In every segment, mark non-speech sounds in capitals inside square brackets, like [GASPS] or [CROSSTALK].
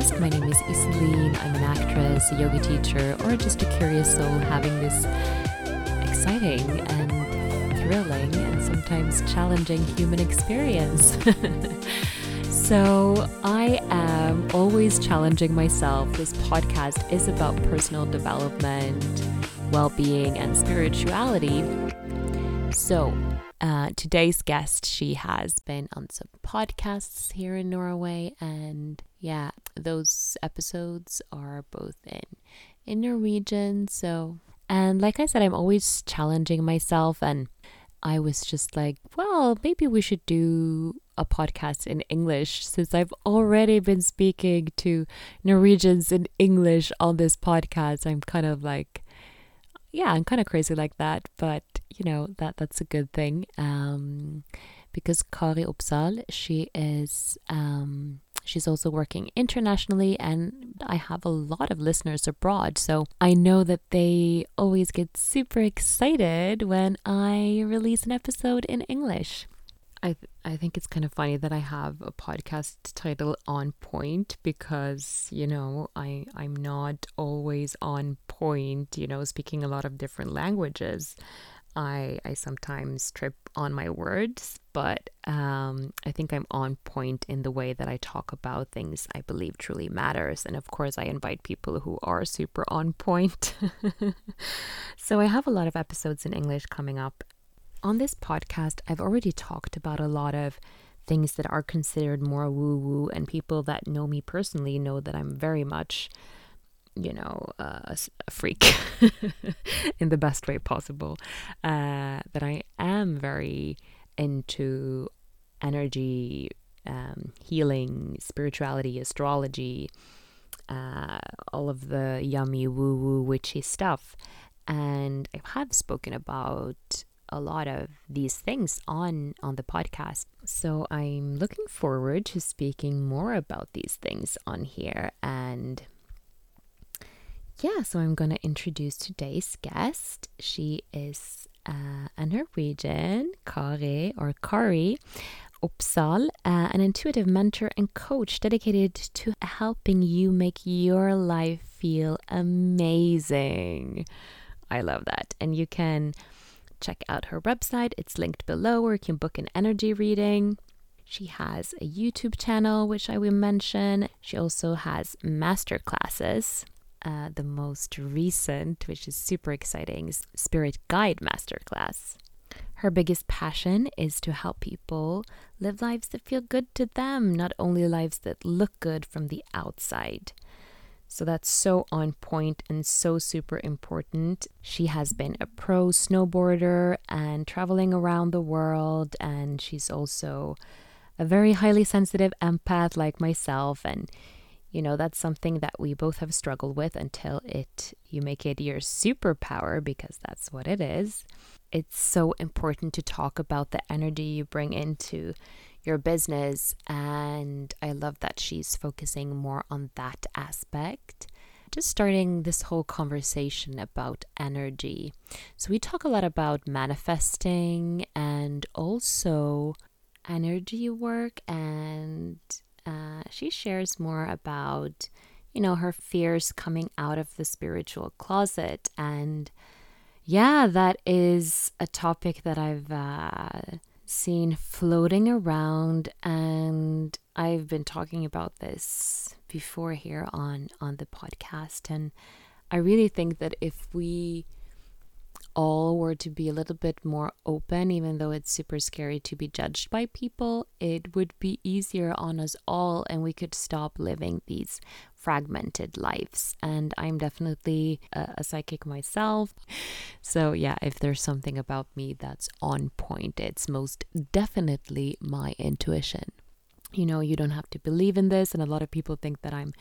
Podcast. My name is Iselin. I'm an actress, a yoga teacher, or just a curious soul having this exciting and thrilling and sometimes challenging human experience. [LAUGHS] so, I am always challenging myself. This podcast is about personal development, well being, and spirituality. So, uh, today's guest, she has been on some podcasts here in Norway, and yeah, those episodes are both in in Norwegian. So, and like I said, I'm always challenging myself, and I was just like, well, maybe we should do a podcast in English since I've already been speaking to Norwegians in English on this podcast. I'm kind of like yeah, I'm kind of crazy like that, but you know that that's a good thing. Um, because Kari Opsahl, she is um, she's also working internationally, and I have a lot of listeners abroad, so I know that they always get super excited when I release an episode in English. I th- I think it's kind of funny that I have a podcast title on point because you know I I'm not always on point you know speaking a lot of different languages I I sometimes trip on my words but um, I think I'm on point in the way that I talk about things I believe truly matters. And of course I invite people who are super on point. [LAUGHS] So I have a lot of episodes in English coming up. On this podcast, I've already talked about a lot of things that are considered more woo woo, and people that know me personally know that I'm very much, you know, uh, a freak [LAUGHS] in the best way possible. Uh, that I am very into energy, um, healing, spirituality, astrology, uh, all of the yummy woo woo witchy stuff. And I have spoken about a lot of these things on on the podcast. So I'm looking forward to speaking more about these things on here and yeah, so I'm going to introduce today's guest. She is uh, a Norwegian, Kari or Kari Opsahl, uh, an intuitive mentor and coach dedicated to helping you make your life feel amazing. I love that. And you can check out her website. It's linked below where you can book an energy reading. She has a YouTube channel, which I will mention. She also has master classes. Uh, the most recent, which is super exciting, is Spirit Guide Masterclass. Her biggest passion is to help people live lives that feel good to them, not only lives that look good from the outside. So that's so on point and so super important. She has been a pro snowboarder and traveling around the world, and she's also a very highly sensitive empath like myself. And you know, that's something that we both have struggled with until it you make it your superpower because that's what it is. It's so important to talk about the energy you bring into your business. And I love that she's focusing more on that aspect. Just starting this whole conversation about energy. So, we talk a lot about manifesting and also energy work, and uh, she shares more about, you know, her fears coming out of the spiritual closet. And yeah, that is a topic that I've uh, seen floating around and I've been talking about this before here on on the podcast and I really think that if we all were to be a little bit more open, even though it's super scary to be judged by people, it would be easier on us all and we could stop living these fragmented lives. And I'm definitely a, a psychic myself. So, yeah, if there's something about me that's on point, it's most definitely my intuition. You know, you don't have to believe in this, and a lot of people think that I'm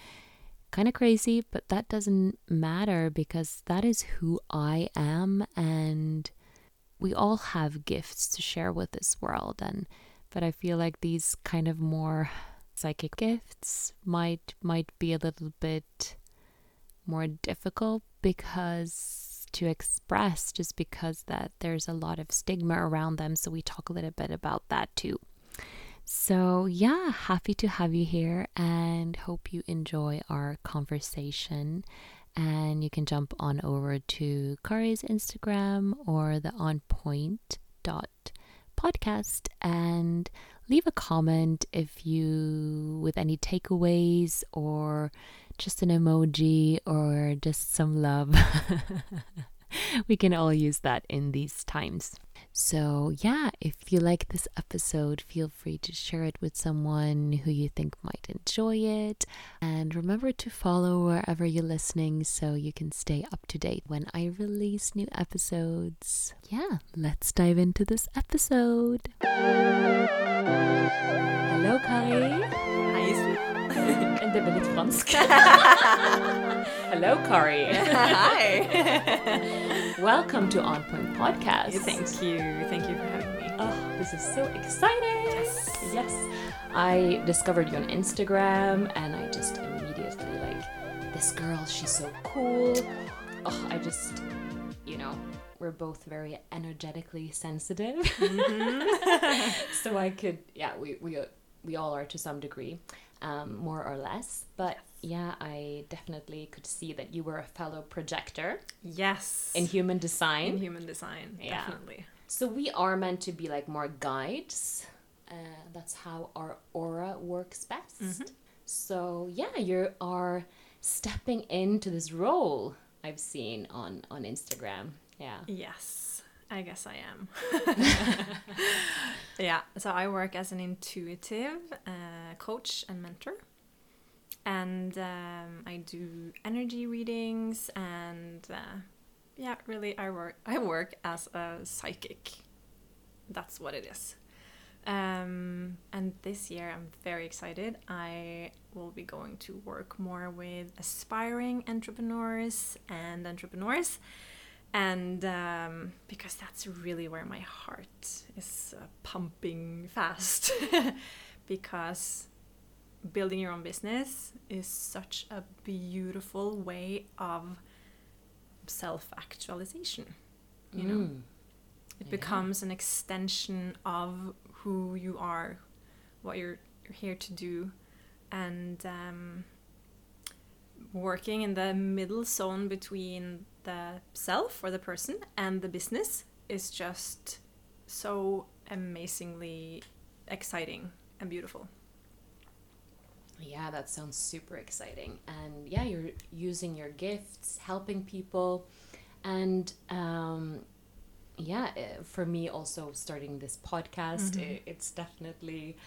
kind of crazy, but that doesn't matter because that is who I am and we all have gifts to share with this world and but I feel like these kind of more psychic gifts might might be a little bit more difficult because to express just because that there's a lot of stigma around them so we talk a little bit about that too So, yeah, happy to have you here and hope you enjoy our conversation. And you can jump on over to Kari's Instagram or the On Point dot podcast and leave a comment if you with any takeaways or just an emoji or just some love. [LAUGHS] [LAUGHS] we can all use that in these times. So, yeah, if you like this episode, feel free to share it with someone who you think might enjoy it. And remember to follow wherever you're listening so you can stay up to date when I release new episodes. Yeah, let's dive into this episode. Hello, Kari. Hei. Det er blir litt fransk. [LAUGHS] Hello, Kari. Hi. [LAUGHS] Welcome to On Point Podcast. Thank you. Thank you for having me. Oh, this is so exciting! Yes. Yes. I discovered you on Instagram and I just immediately like this girl, she's so cool. Oh, I just you know, we're both very energetically sensitive. Mm-hmm. [LAUGHS] so I could yeah, we we we all are to some degree. Um, more or less. But yeah, I definitely could see that you were a fellow projector Yes. in human design. In human design, Yeah. definitely. So we are meant to be like more guides. Uh, that's how our aura works best. So yeah, you are stepping into this role I've seen on on Instagram. Yeah. Yes, I guess I am. [LAUGHS] yeah, so I work as an intuitive uh, coach and mentor. And um, I do energy readings and uh, yeah, really I work I work as a psychic. That's what it is. Um, and this year I'm very excited. I will be going to work more with aspiring entrepreneurs and entrepreneurs and um, because that's really where my heart is uh, pumping fast [LAUGHS] because building your own business is such a beautiful way of self-actualization you know Mm. it Yeah. becomes an extension of who you are what you're, you're here to do and um, working in the middle zone between the self or the person and the business is just so amazingly exciting and beautiful Yeah, that sounds super exciting. And yeah, you're using your gifts, helping people. And um, yeah, uh, for me, also starting this podcast, i it's definitely,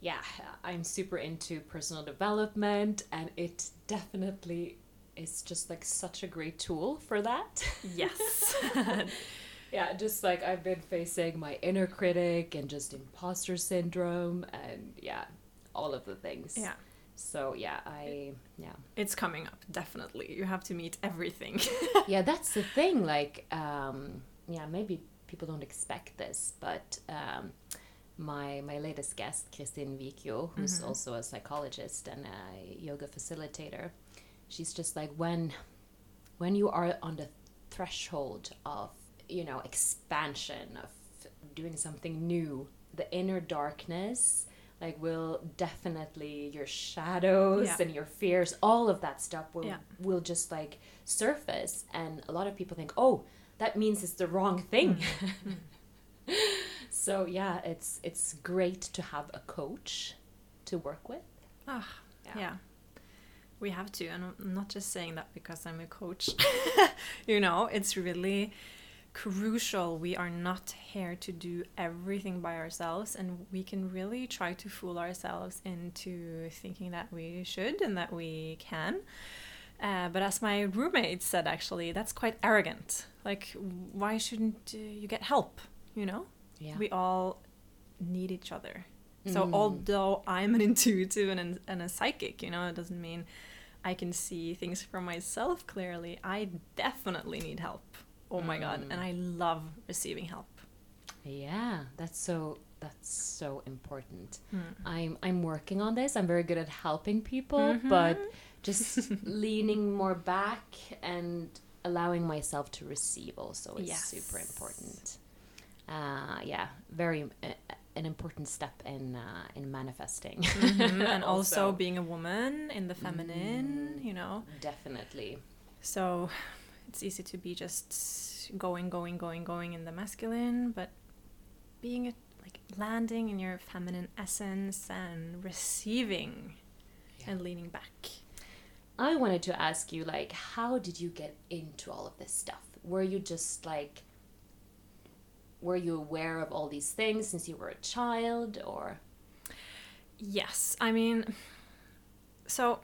yeah, I'm super into personal development, and it definitely is just like such a great tool for that. yes [LAUGHS] yeah, just like I've been facing my inner critic and just imposter syndrome, and yeah, all of the things. yeah So yeah, I yeah. it's coming up definitely you have to meet everything [LAUGHS] yeah, that's the [LAUGHS] thing. Like, um, yeah, maybe people don't expect this, but um, my my latest guest, Christine Vikio, who's also a psychologist and a yoga facilitator, she's just like when when you are on the threshold of you know expansion of doing something new, the inner darkness like will definitely your shadows Yeah. and your fears all of that stuff will Yeah. will just like surface and a lot of people think oh that means it's the wrong thing [LAUGHS] so yeah it's it's great to have a coach to work with Ah, Yeah. yeah. We have to, and I'm not just saying that because I'm a coach. [LAUGHS] you know, it's really crucial. We are not here to do everything by ourselves, and we can really try to fool ourselves into thinking that we should and that we can. Uh, but as my roommate said, actually, that's quite arrogant. Like, why shouldn't uh, you get help? You know? yeah we all need each other. So Mm. although I'm an [LAUGHS] intuitive and, and a psychic, you know, it doesn't mean I can see things for myself clearly. I definitely need help. Oh my god, Mm. and I love receiving help. yeah that's so that's so important Hmm. i'm i'm working on this i'm very good at helping people Mm-hmm. but just leaning more back and allowing myself to receive also is Yes. super important uh, yeah very uh, an important step in uh, in manifesting. Mhm, [LAUGHS] and also, being a woman in the feminine, Mm. you know. definitely. So it's easy to be just going, going, going, going in the masculine, but being a, like landing in your feminine essence and receiving Yeah. and leaning back. I wanted to ask you, like, how did you get into all of this stuff? Were you just like, were you aware of all these things since you were a child, or? Yes, I mean, so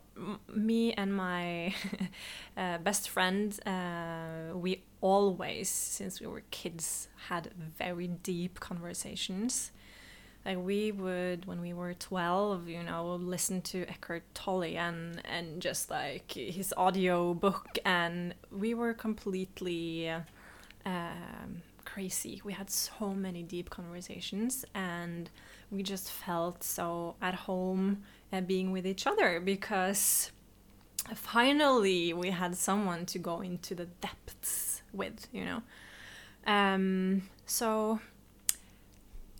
me and my [LAUGHS] uh, best friend, uh, we always, since we were kids, had very deep conversations. Like we would, when we were twelve, you know, listen to Eckhart Tolle and and just like his audio book, and we were completely um, crazy. We had so many deep conversations, and we just felt so at home uh, being with each other because finally we had someone to go into the depths with, you know. Um, so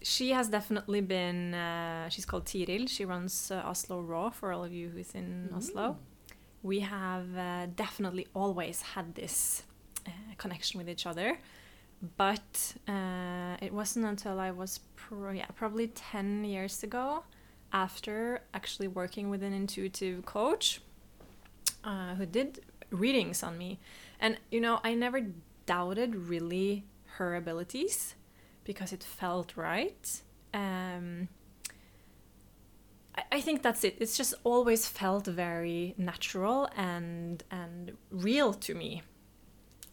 she has definitely been. Uh, she's called Tiril. She runs uh, Oslo Raw for all of you who's in Oslo. We have uh, definitely always had this uh, connection with each other, but uh, it wasn't until I was pro- yeah probably ten years ago, after actually working with an intuitive coach, uh, who did readings on me, and you know I never doubted really her abilities because it felt right. Um, I, I think that's it. It's just always felt very natural and and real to me.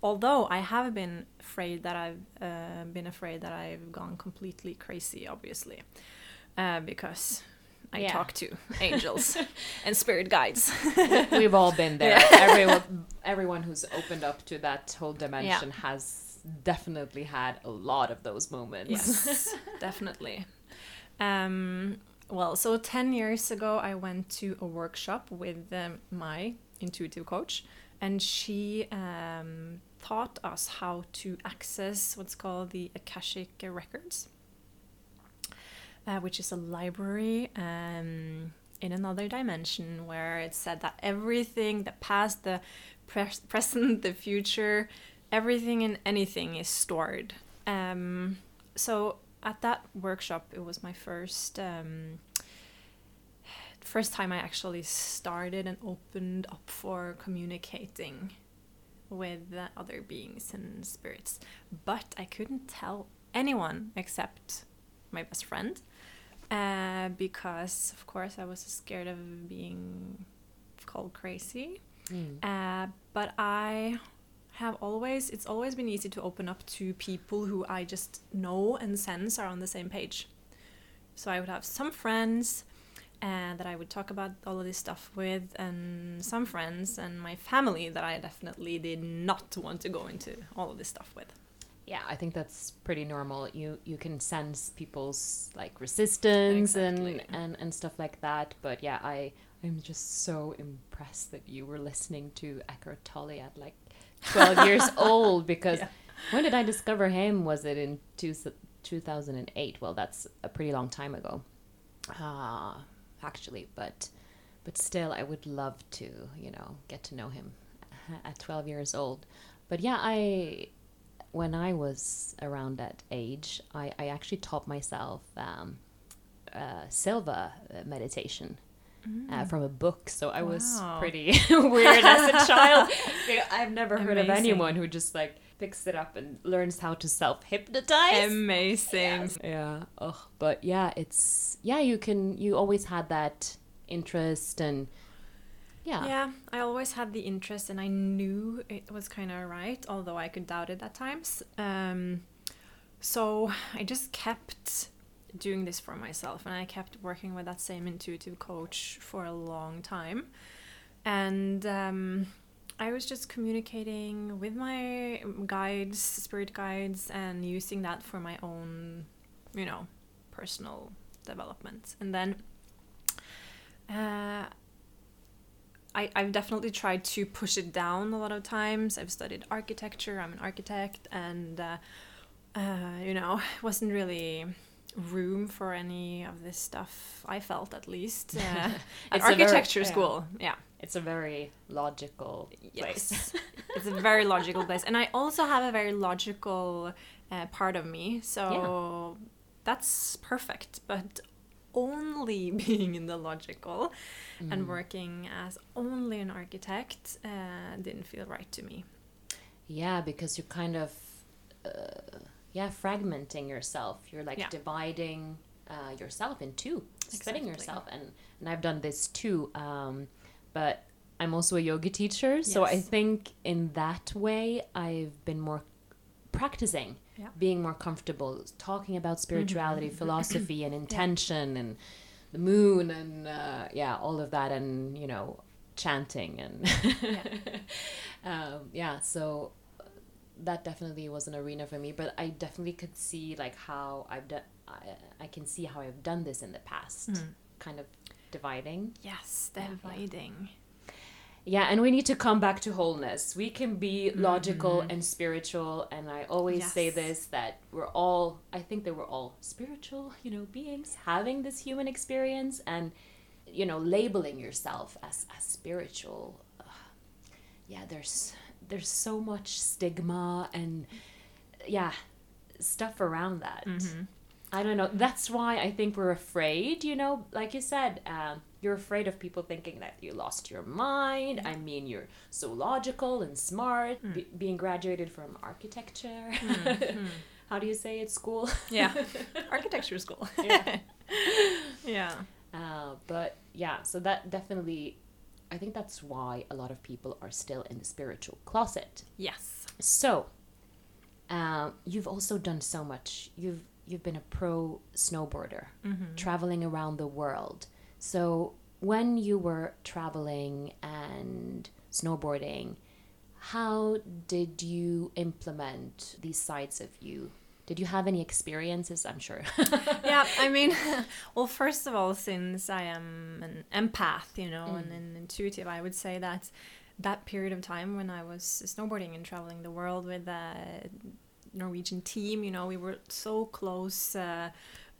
Although I have been afraid that I've uh, been afraid that I've gone completely crazy, obviously, uh, because I Yeah. talk to [LAUGHS] angels and spirit guides. We've all been there. [LAUGHS] Yeah. Everyone, everyone who's opened up to that whole dimension has definitely had a lot of those moments. Yes, [LAUGHS] definitely. Um, well, so 10 years ago, I went to a workshop with um, my intuitive coach, and she um, taught us how to access what's called the Akashic Records, uh, which is a library um, in another dimension where it said that everything, the past, the pres- present, the future, everything and anything is stored. Um, so at that workshop, it was my first um, first time I actually started and opened up for communicating with uh, other beings and spirits. But I couldn't tell anyone except my best friend uh, because, of course, I was scared of being called crazy. Mm. Uh, but I have always, it's always been easy to open up to people who I just know and sense are on the same page. So I would have some friends uh, that I would talk about all of this stuff with, and some friends and my family that I definitely did not want to go into all of this stuff with. Yeah, I think that's pretty normal. You you can sense people's like resistance Exactly. and, and and stuff like that. But yeah, I I'm just so impressed that you were listening to Eckhart Tolle at like 12 [LAUGHS] years old because Yeah. when did I discover him? Was it in two, 2008? Well, that's a pretty long time ago. Uh, actually, but but still I would love to, you know, get to know him [LAUGHS] at 12 years old. But yeah, I when I was around that age, I, I actually taught myself um, uh, Silva uh, meditation uh, from a book. So I was Mm. Pretty [LAUGHS] [LAUGHS] weird as a child. I've never heard of anyone who just like picks it up and learns how to self hypnotize. Amazing. Yeah. Ugh. But yeah, it's yeah. You can. You always had that interest and yeah. Yeah, I always had the interest and I knew it was kind of right, although I could doubt it at times. Um, so I just kept doing this for myself and I kept working with that same intuitive coach for a long time. And um, I was just communicating with my guides, spirit guides, and using that for my own, you know, personal development. And then uh, I, I've definitely tried to push it down a lot of times. I've studied architecture, I'm an architect, and uh, uh, you know, [LAUGHS] wasn't really room for any of this stuff. I felt at least [LAUGHS] uh, at It's a very- architecture yeah. school. Yeah. It's a very logical place. Yes. [LAUGHS] it's a very logical place. And I also have a very logical uh, part of me. So that's perfect. But only [LAUGHS] being in the logical Mm. and working as only an architect uh, didn't feel right to me. Yeah, because you're kind of, uh, yeah, fragmenting yourself. You're like Yeah. dividing uh, yourself in two, splitting Exactly. yourself. And and I've done this too. Um, but I'm also a yoga teacher, so I think in that way I've been more practicing, Yeah. being more comfortable talking about spirituality, [CLEARS THROAT] philosophy, and intention, and the moon, and uh, yeah, all of that, and you know, chanting and [LAUGHS] um, yeah. So that definitely was an arena for me, but I definitely could see like how I've done. I, I can see how I've done this in the past, kind of dividing. Yes, yeah. dividing. Yeah, and we need to come back to wholeness. We can be logical and spiritual, and I always say this that we're all, I think that we're all spiritual, you know, beings having this human experience, and you know, labeling yourself as as spiritual. Uh, yeah, there's there's so much stigma and yeah, stuff around that. I don't know. That's why I think we're afraid, you know, like you said, um, you're afraid of people thinking that you lost your mind. I mean, you're so logical and smart, be- being graduated from architecture. [LAUGHS] How do you say it? School? Yeah, [LAUGHS] architecture school. Yeah. [LAUGHS] yeah. Uh, but yeah, so that definitely, I think that's why a lot of people are still in the spiritual closet. Yes. So, um, you've also done so much. You've you've been a pro snowboarder, mm-hmm. traveling around the world. So, when you were traveling and snowboarding, how did you implement these sides of you? Did you have any experiences? I'm sure. [LAUGHS] yeah, I mean, [LAUGHS] well, first of all, since I am an empath, you know, and mm. an intuitive, I would say that that period of time when I was snowboarding and traveling the world with a Norwegian team, you know, we were so close. Uh,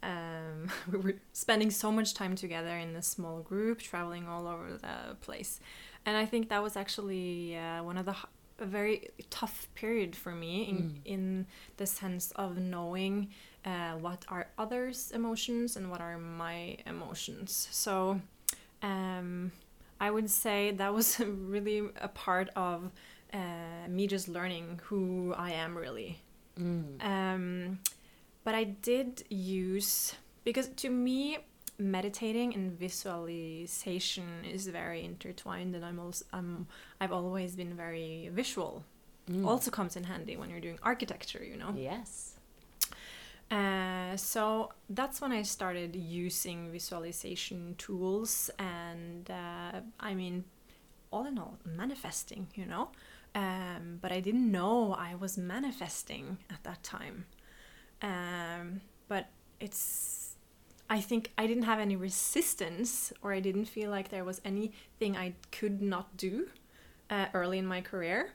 um, [LAUGHS] we were spending so much time together in a small group, traveling all over the place, and I think that was actually uh, one of the a very tough period for me in in the sense of knowing uh, what are others' emotions and what are my emotions. So, um, I would say that was [LAUGHS] really a part of uh, me just learning who I am really. Um, but I did use because to me meditating and visualization is very intertwined and I'm also um, I've always been very visual also comes in handy when you're doing architecture you know yes. uh, so that's when I started using visualization tools, and uh, I mean, all in all, manifesting, you know. Um, but I didn't know I was manifesting at that time. Um, but it's, I think I didn't have any resistance, or I didn't feel like there was anything I could not do uh, early in my career.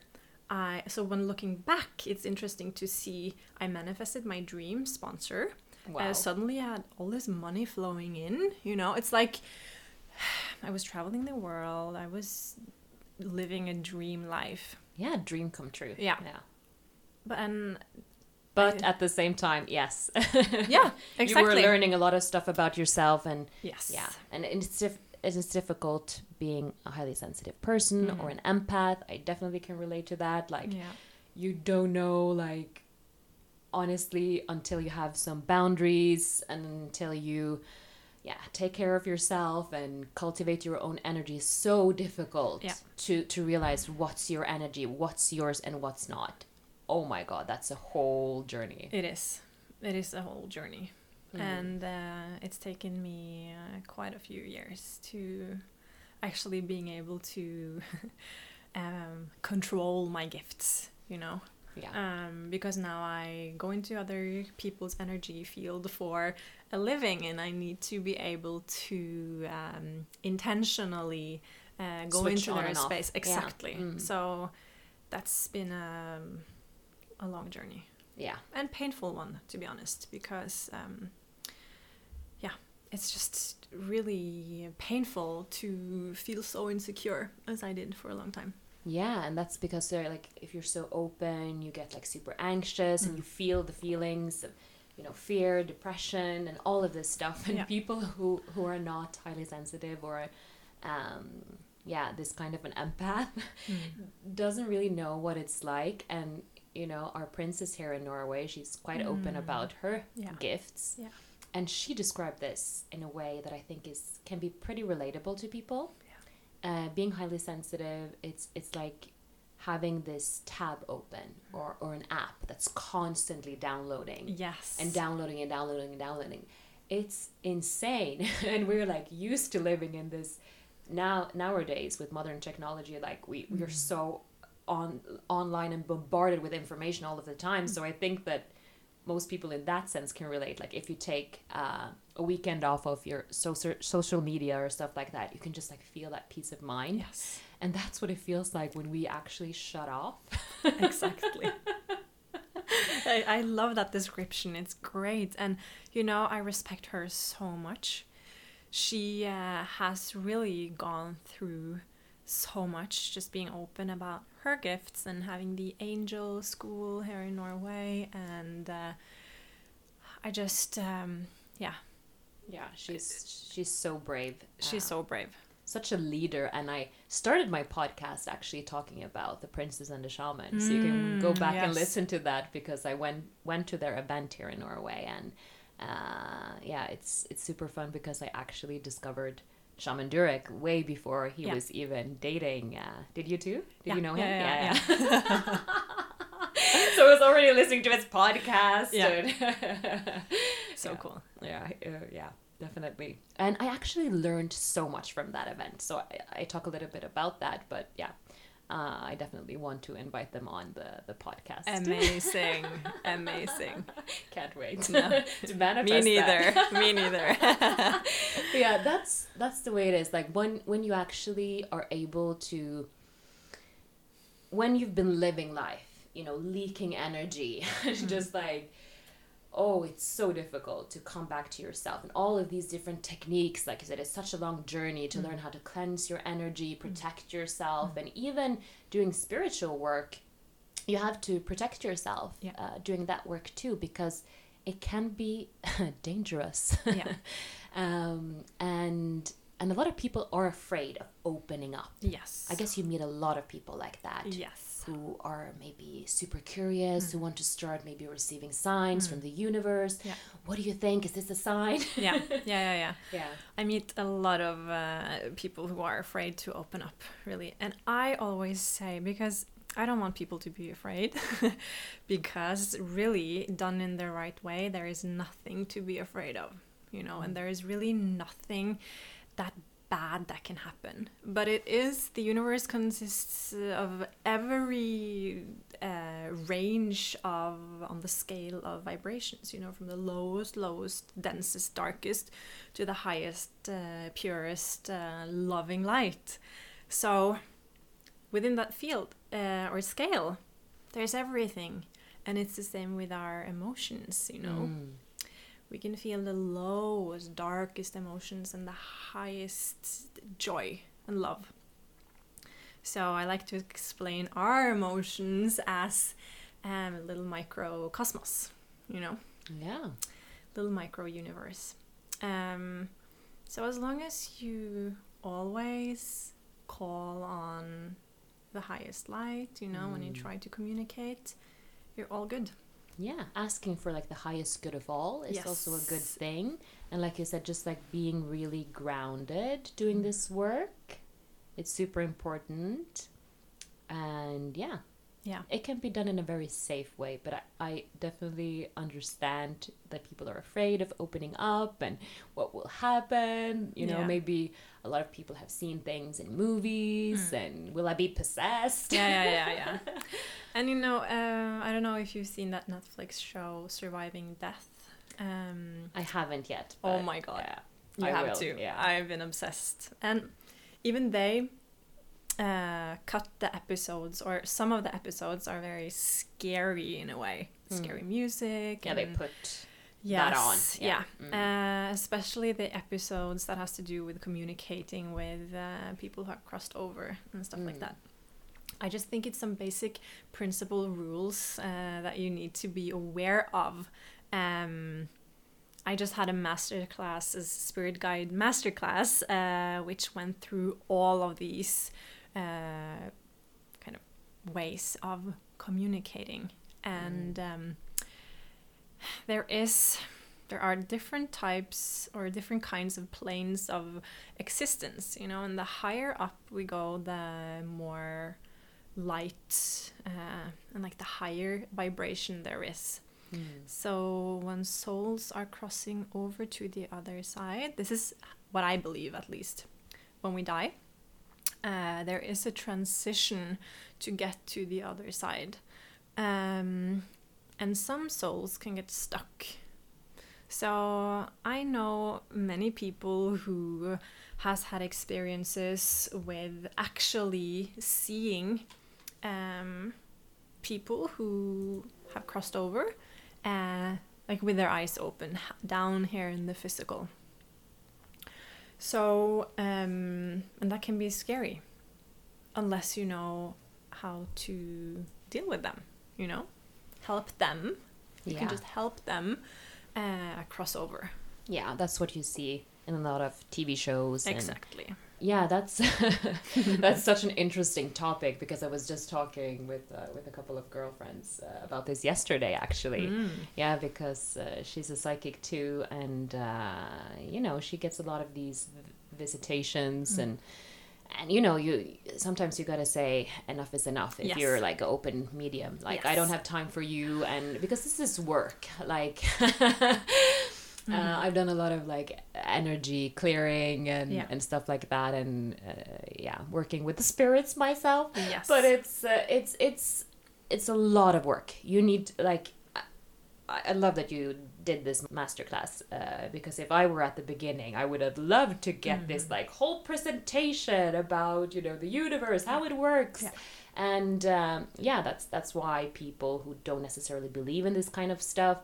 I, so when looking back, it's interesting to see I manifested my dream sponsor. Wow. Uh, suddenly I had all this money flowing in. You know, it's like [SIGHS] I was traveling the world. I was living a dream life. Yeah, dream come true. Yeah. Yeah. But and But at the same time, yes. yeah, exactly. [LAUGHS] You were learning a lot of stuff about yourself and Yes. yeah, and it's dif- it's difficult being a highly sensitive person mm. or an empath. I definitely can relate to that. Like Yeah. you don't know like honestly until you have some boundaries and until you yeah take care of yourself and cultivate your own energy is so difficult Yeah. to to realize what's your energy what's yours and what's not oh my god that's a whole journey It is. It is a whole journey. And uh, it's taken me uh, quite a few years to actually being able to [LAUGHS] um, control my gifts, you know. Yeah Um, because now I go into other people's energy field for a living and I need to be able to um, intentionally uh, go Switch into their off. space. Yeah. Exactly. Mm. So that's been um, a long journey yeah and painful one to be honest because um, yeah, it's just really painful to feel so insecure as I did for a long time. Yeah, and that's because they're like if you're so open, you get like super anxious and Mm. you feel the feelings of you know fear, depression, and all of this stuff. And Yeah. people who who are not highly sensitive or um, yeah, this kind of an empath [LAUGHS] doesn't really know what it's like and you know our princess here in norway she's quite open Mm. about her Yeah. gifts Yeah. and she described this in a way that i think is can be pretty relatable to people uh, being highly sensitive it's it's like having this tab open or, or an app that's constantly downloading Yes. and downloading and downloading and downloading. It's insane. [LAUGHS] and we're like used to living in this now nowadays with modern technology like we we're Mm. so on online and bombarded with information all of the time. So I think that most people in that sense can relate like if you take uh, a weekend off of your social social media or stuff like that you can just like feel that peace of mind yes. and that's what it feels like when we actually shut off [LAUGHS] exactly. I, I love that description. It's great. And, you know, I respect her so much. She uh, has really gone through so much, just being open about her gifts and having the angel school here in Norway. And uh, I just, um, yeah, yeah she's she's so brave she's so brave. such a leader and i started my podcast actually talking about the princess and the shaman so you can go Mm, back and listen to that because i went went to their event here in norway and uh, yeah it's it's super fun because i actually discovered shaman durek way before he Yeah. was even dating uh, did you too did Yeah, you know him yeah, yeah, yeah. [LAUGHS] [LAUGHS] so i was already listening to his podcast Yeah. [LAUGHS] So Yeah. cool. yeah uh, yeah definitely and i actually learned so much from that event so i, I talk a little bit about that but yeah uh, i definitely want to invite them on the the podcast Amazing. [LAUGHS] Amazing. can't wait No. to manifest Me neither. [LAUGHS] Me neither. [LAUGHS] Yeah that's that's the way it is like when when you actually are able to when you've been living life you know leaking energy just like oh it's so difficult to come back to yourself and all of these different techniques like i said it's such a long journey to Mm. learn how to cleanse your energy protect yourself and even doing spiritual work you have to protect yourself Yeah. uh, doing that work too because it can be [LAUGHS] dangerous Yeah. [LAUGHS] um, and and a lot of people are afraid of opening up yes. i guess you meet a lot of people like that Yes. Who are maybe super curious, who want to start maybe receiving signs from the universe. Mm. Yeah. What do you think? Is this a sign? [LAUGHS] Yeah. Yeah. Yeah. Yeah. [LAUGHS] yeah. I meet a lot of uh, people who are afraid to open up, really. And I always say, because I don't want people to be afraid, [LAUGHS] because really, done in the right way, there is nothing to be afraid of, you know, and there is really nothing that bad that can happen. But it is, the universe consists of every uh, range of, on the scale of vibrations, you know, from the lowest, lowest, densest, darkest to the highest, uh, purest, uh, loving light. So within that field uh, or scale, there's everything. And it's the same with our emotions, you know. Mm. We can feel the lowest, darkest emotions and the highest joy and love. So I like to explain our emotions as um, a little microcosmos, you know Yeah. little micro universe. Um, so as long as you always call on the highest light, you know, when you Mm. try to communicate, you're all good. Yeah. Asking for like the highest good of all is also a good thing. And like you said, just like being really grounded doing mm. this work, it's super important. And yeah, Yeah. it can be done in a very safe way but I, I definitely understand that people are afraid of opening up and what will happen you know Yeah. maybe a lot of people have seen things in movies and will i be possessed. Yeah, yeah, yeah, yeah. [LAUGHS] and you know, uh, I don't know if you've seen that Netflix show, Surviving Death. Um, i haven't yet Oh my God. yeah, You I have will, to. yeah. I've been obsessed. And even they uh, cut the episodes, or some of the episodes are very scary in a way. Scary music. Hmm. yeah they and- put that on. Yeah, Mm. Uh, especially the episodes that has to do with communicating with uh, people who have crossed over and stuff like Mm. that. I just think it's some basic principle rules uh, that you need to be aware of. Um, I just had a master class, a spirit guide master class, uh, which went through all of these uh, kind of ways of communicating, and um, there is there are different types or different kinds of planes of existence you know and the higher up we go the more light uh, and like the higher vibration there is. Mm. so when souls are crossing over to the other side this is what i believe at least when we die uh, there is a transition to get to the other side. Um, and some souls can get stuck. So i know many people who has had experiences with actually seeing um, people who have crossed over uh, like with their eyes open down here in the physical so um, and that can be scary unless you know how to deal with them you know help them you Yeah. can just help them uh, cross over yeah, that's what you see in a lot of TV shows. and- exactly yeah, that's [LAUGHS] that's such an interesting topic because I was just talking with uh, with a couple of girlfriends uh, about this yesterday, actually. Mm. Yeah, because uh, she's a psychic too, and uh, you know she gets a lot of these visitations Mm. and. And you know, you sometimes you gotta say enough is enough if Yes. you're like an open medium. Like I don't have time for you, and because this is work. Like [LAUGHS] Mm-hmm. uh, I've done a lot of like energy clearing and Yeah. and stuff like that, and uh, yeah, working with the spirits myself. yes But it's uh, it's it's it's a lot of work. You need like I, I love that you did this masterclass uh, because if I were at the beginning, I would have loved to get this Mm-hmm. like whole presentation about you know the universe, how it works. Yeah. And um, yeah, that's that's why people who don't necessarily believe in this kind of stuff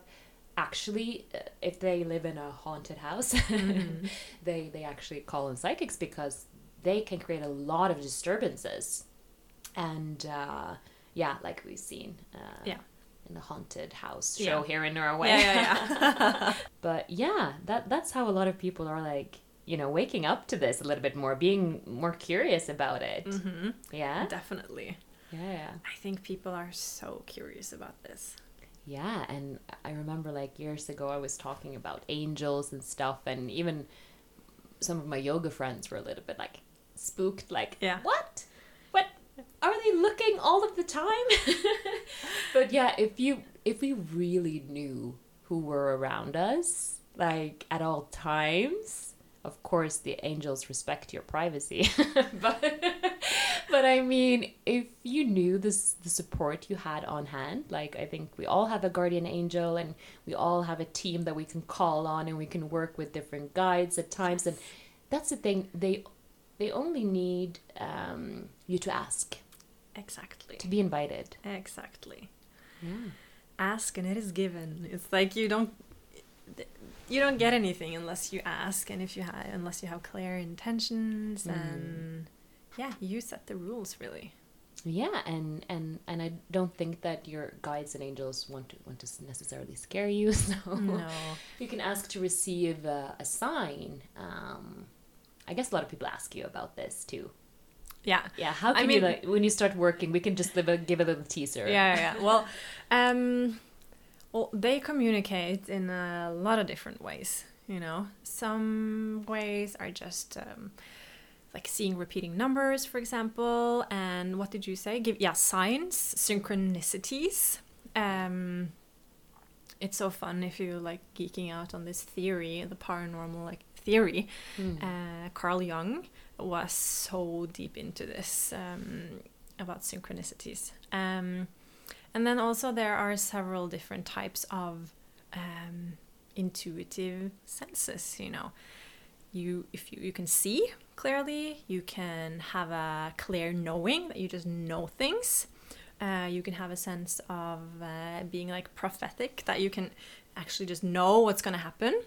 actually uh, if they live in a haunted house [LAUGHS] Mm-hmm. they they actually call in psychics because they can create a lot of disturbances. And uh yeah like we've seen uh Yeah. in the haunted house Yeah. show here in Norway. Yeah yeah yeah. [LAUGHS] [LAUGHS] But yeah that that's how a lot of people are like you know waking up to this a little bit more being more curious about it. Hmm yeah? Definitely. Yeah. I think people are so curious about this Yeah, and I remember like years ago I was talking about angels and stuff, and even some of my yoga friends were a little bit like spooked, like, Yeah. what? What? Are they looking all of the time? [LAUGHS] but yeah, if you if we really knew who were around us, like at all times, of course the angels respect your privacy. [LAUGHS] but but I mean, if you knew this the support you had on hand, like I think we all have a guardian angel and we all have a team that we can call on and we can work with different guides at times and that's the thing they they only need um, you to ask exactly to be invited. exactly Yeah. ask and it is given it's like you don't you don't get anything unless you ask and if you have unless you have clear intentions Mm. and yeah you set the rules really Yeah, and and and I don't think that your guides and angels want to want to necessarily scare you. [LAUGHS] So no you can ask to receive a, a sign. Um, I guess a lot of people ask you about this too. yeah Yeah, how I can you like when you start working? We can just live a, give a little teaser. yeah, yeah. Well, [LAUGHS] um, well, they communicate in a lot of different ways. You know, some ways are just um, like seeing repeating numbers, for example. And what did you say? Give yeah, signs, synchronicities. Um, it's so fun if you like geeking out on this theory, the paranormal like theory. Mm. Uh, Carl Jung was so deep into this um, about synchronicities. Um, and then also there are several different types of um, intuitive senses. You know, you if you you can see clearly, you can have a clear knowing that you just know things. Uh, you can have a sense of uh, being like prophetic that you can actually just know what's going to happen.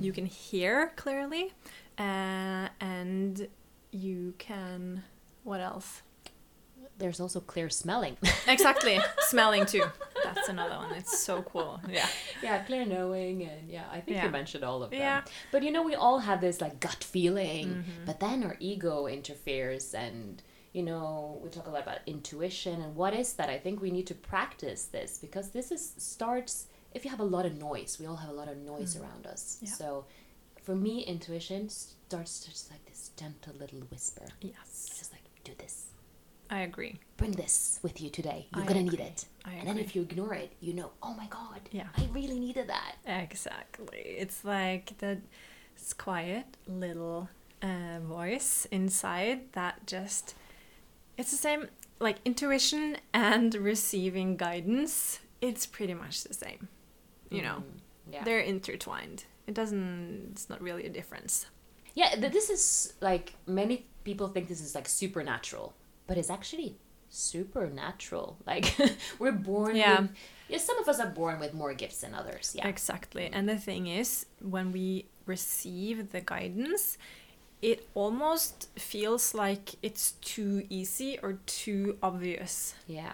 You can hear clearly, uh, and you can. What else? There's also clear smelling. [LAUGHS] Exactly, smelling too. That's another one. It's so cool. Yeah. yeah, clear knowing, and yeah, I think Yeah. you mentioned all of them. Yeah. But you know, we all have this like gut feeling, Mm-hmm. but then our ego interferes, and you know, we talk a lot about intuition and what is that? I think we need to practice this because this is starts if you have a lot of noise. We all have a lot of noise around us. Mm. Yeah. So, for me, intuition starts just like this gentle little whisper, Yes. just like do this. I agree. Bring this with you today. You're I gonna need it. I and then if you ignore it, you know, oh my god, Yeah. I really needed that. Exactly. It's like that quiet little uh, voice inside that just. It's the same, like intuition and receiving guidance. It's pretty much the same. You know, Mm, yeah. they're intertwined. It doesn't. It's not really a difference. Yeah, this is like many people think this is like supernatural, but it's actually supernatural. [LAUGHS] Like we're born. Yeah. With, yeah. Some of us are born with more gifts than others. Yeah. Exactly. And the thing is, when we receive the guidance, it almost feels like it's too easy or too obvious. Yeah.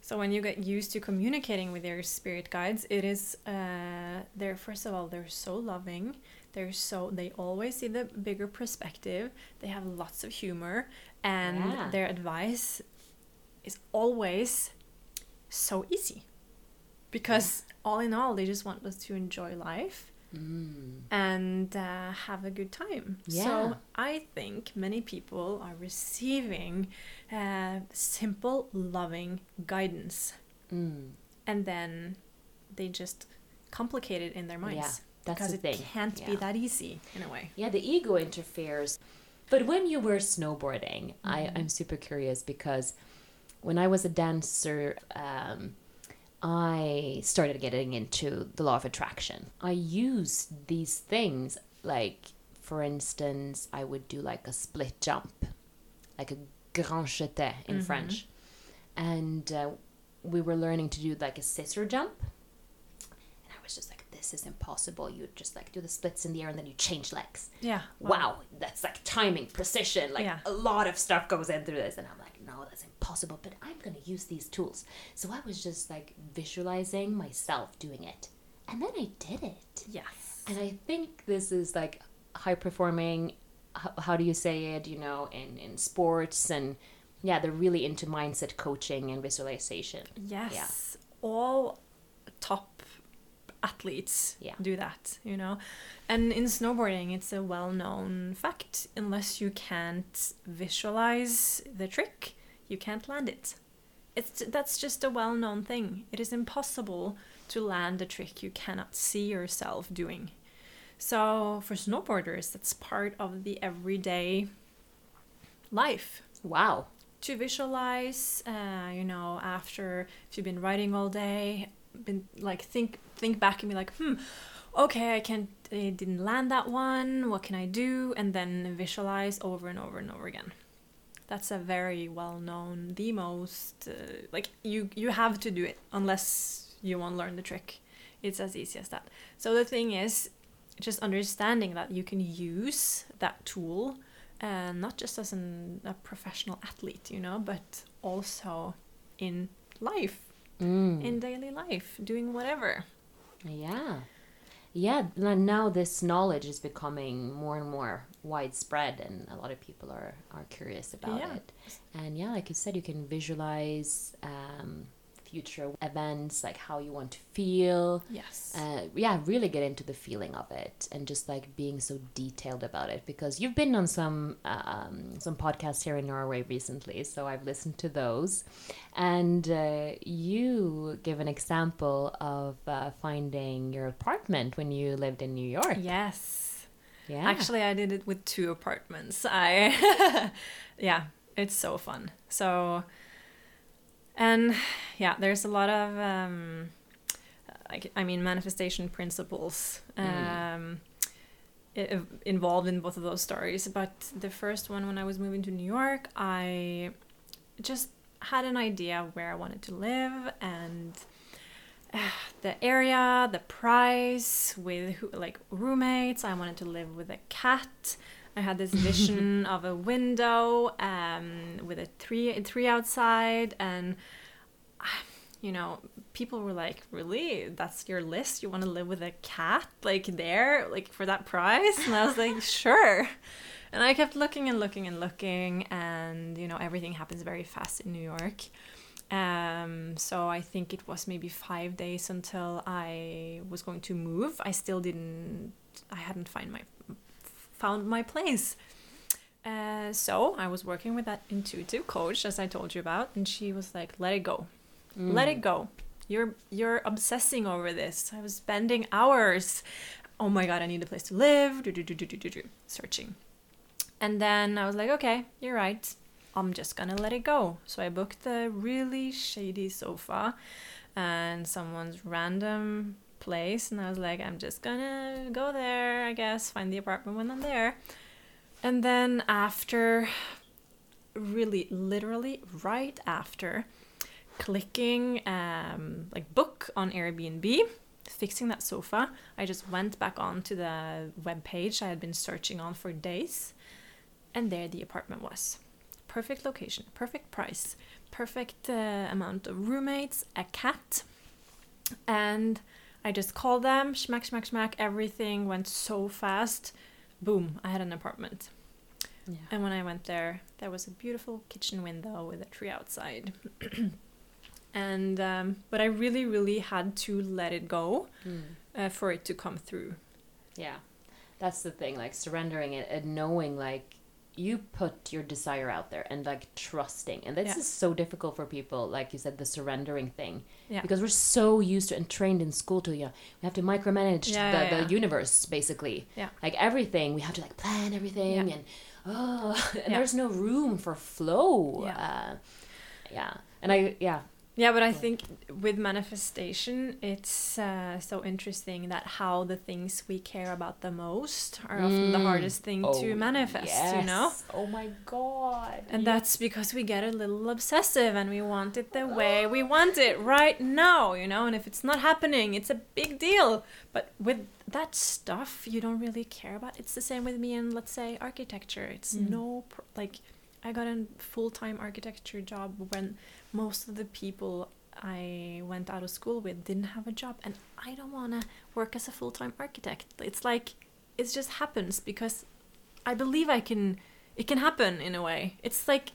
So when you get used to communicating with your spirit guides, it is uh, they're first of all they're so loving. They're so they always see the bigger perspective. They have lots of humor, and Yeah. their advice is always so easy. Because all in all, they just want us to enjoy life Mm. and uh, have a good time. Yeah. So I think many people are receiving uh, simple, loving guidance, Mm. and then they just complicate it in their minds Yeah, that's because the it thing. can't be that easy in a way. Yeah, the ego interferes. But when you were snowboarding, I, Mm-hmm. I'm super curious because when I was a dancer, um, I started getting into the law of attraction. I used these things, like, for instance, I would do like a split jump, like a grand jeté in Mm-hmm. French. And uh, we were learning to do like a scissor jump. And I was just like, this is impossible. You just like do the splits in the air and then you change legs Yeah. wow, that's like timing, precision, like Yeah. a lot of stuff goes into this. And I'm like, no, that's impossible, but I'm going to use these tools. So I was just like visualizing myself doing it. And then I did it. Yes. And I think this is like high performing, how, how do you say it, you know, in, in sports. And yeah, they're really into mindset coaching and visualization. Yes. Yeah. All top athletes Yeah. do that, you know. And in snowboarding, it's a well known fact unless you can't visualize the trick, you can't land it. It's that's just a well known thing. It is impossible to land a trick you cannot see yourself doing. So for snowboarders, that's part of the everyday life Wow. to visualize uh, you know after if you've been riding all day been like think think back and be like hmm okay i can't i didn't land that one. What can i do? And then visualize over and over and over again. That's a very well known the most uh, like you you have to do it unless you want to learn the trick. It's as easy as that. So the thing is just understanding that you can use that tool uh, not just as an, a professional athlete, you know, but also in life, Mm. in daily life, doing whatever. Yeah. Yeah, now this knowledge is becoming more and more widespread, and a lot of people are, are curious about Yeah. it. And yeah, like you said, you can visualize um, future events, like how you want to feel. Yes. Uh, yeah, really get into the feeling of it, and just like being so detailed about it. Because you've been on some um, some podcasts here in Norway recently, so I've listened to those, and uh, you give an example of uh, finding your apartment when you lived in New York. yes. Yeah, Actually, I did it with two apartments. I, [LAUGHS] yeah, it's so fun. So, and yeah, there's a lot of, um, I, I mean, manifestation principles um, i- involved in both of those stories. But the first one, when I was moving to New York, I just had an idea of where I wanted to live and [SIGHS] the area, the price, with who, like roommates. I wanted to live with a cat. I had this vision [LAUGHS] of a window um, with a tree, a tree outside, and you know, people were like, "Really? That's your list? You want to live with a cat like there, like for that price?" And I was like, [LAUGHS] "Sure." And I kept looking and looking and looking, and you know, everything happens very fast in New York. Um, so I think it was maybe five days until I was going to move. I still didn't. I hadn't find my found my place. Uh, so I was working with that intuitive coach, as I told you about, and she was like, "Let it go, mm. let it go. You're you're obsessing over this. I was spending hours. Oh my god, I need a place to live. Do do do do do do searching." And then I was like, okay, you're right. I'm just gonna let it go. So I booked a really shady sofa and someone's random place, and I was like, I'm just gonna go there, I guess, find the apartment when I'm there. And then after, really, literally, right after clicking um, like book on Airbnb, fixing that sofa, I just went back onto the web page I had been searching on for days and there the apartment was. Perfect location, perfect price, perfect uh, amount of roommates, a cat, and I just called them, smack, smack, smack. Everything went so fast. Boom, I had an apartment. Yeah. And when I went there, there was a beautiful kitchen window with a tree outside. [CLEARS THROAT] and um, but I really, really had to let it go mm. uh, for it to come through. Yeah, that's the thing. Like surrendering it and knowing, like you put your desire out there and like trusting. And this yeah. is so difficult for people like you said the surrendering thing. Yeah. because we're so used to and trained in school to yeah we have to micromanage yeah, the, the universe basically. Yeah. Like everything we have to like plan everything and oh [LAUGHS] and there's no room for flow. Yeah. Uh, yeah. And i yeah yeah, but I think with manifestation, it's uh, so interesting that how the things we care about the most are often mm. the hardest thing oh, to manifest, yes. you know? Oh my god. And yes. that's because we get a little obsessive and we want it the way we want it right now, you know? And if it's not happening, it's a big deal. But with that stuff you don't really care about, it's the same with me and let's say architecture. It's mm. no, like, I got a full time architecture job when most of the people I went out of school with didn't have a job, and I don't want to work as a full time architect. It's like it just happens because I believe I can. It can happen in a way. It's like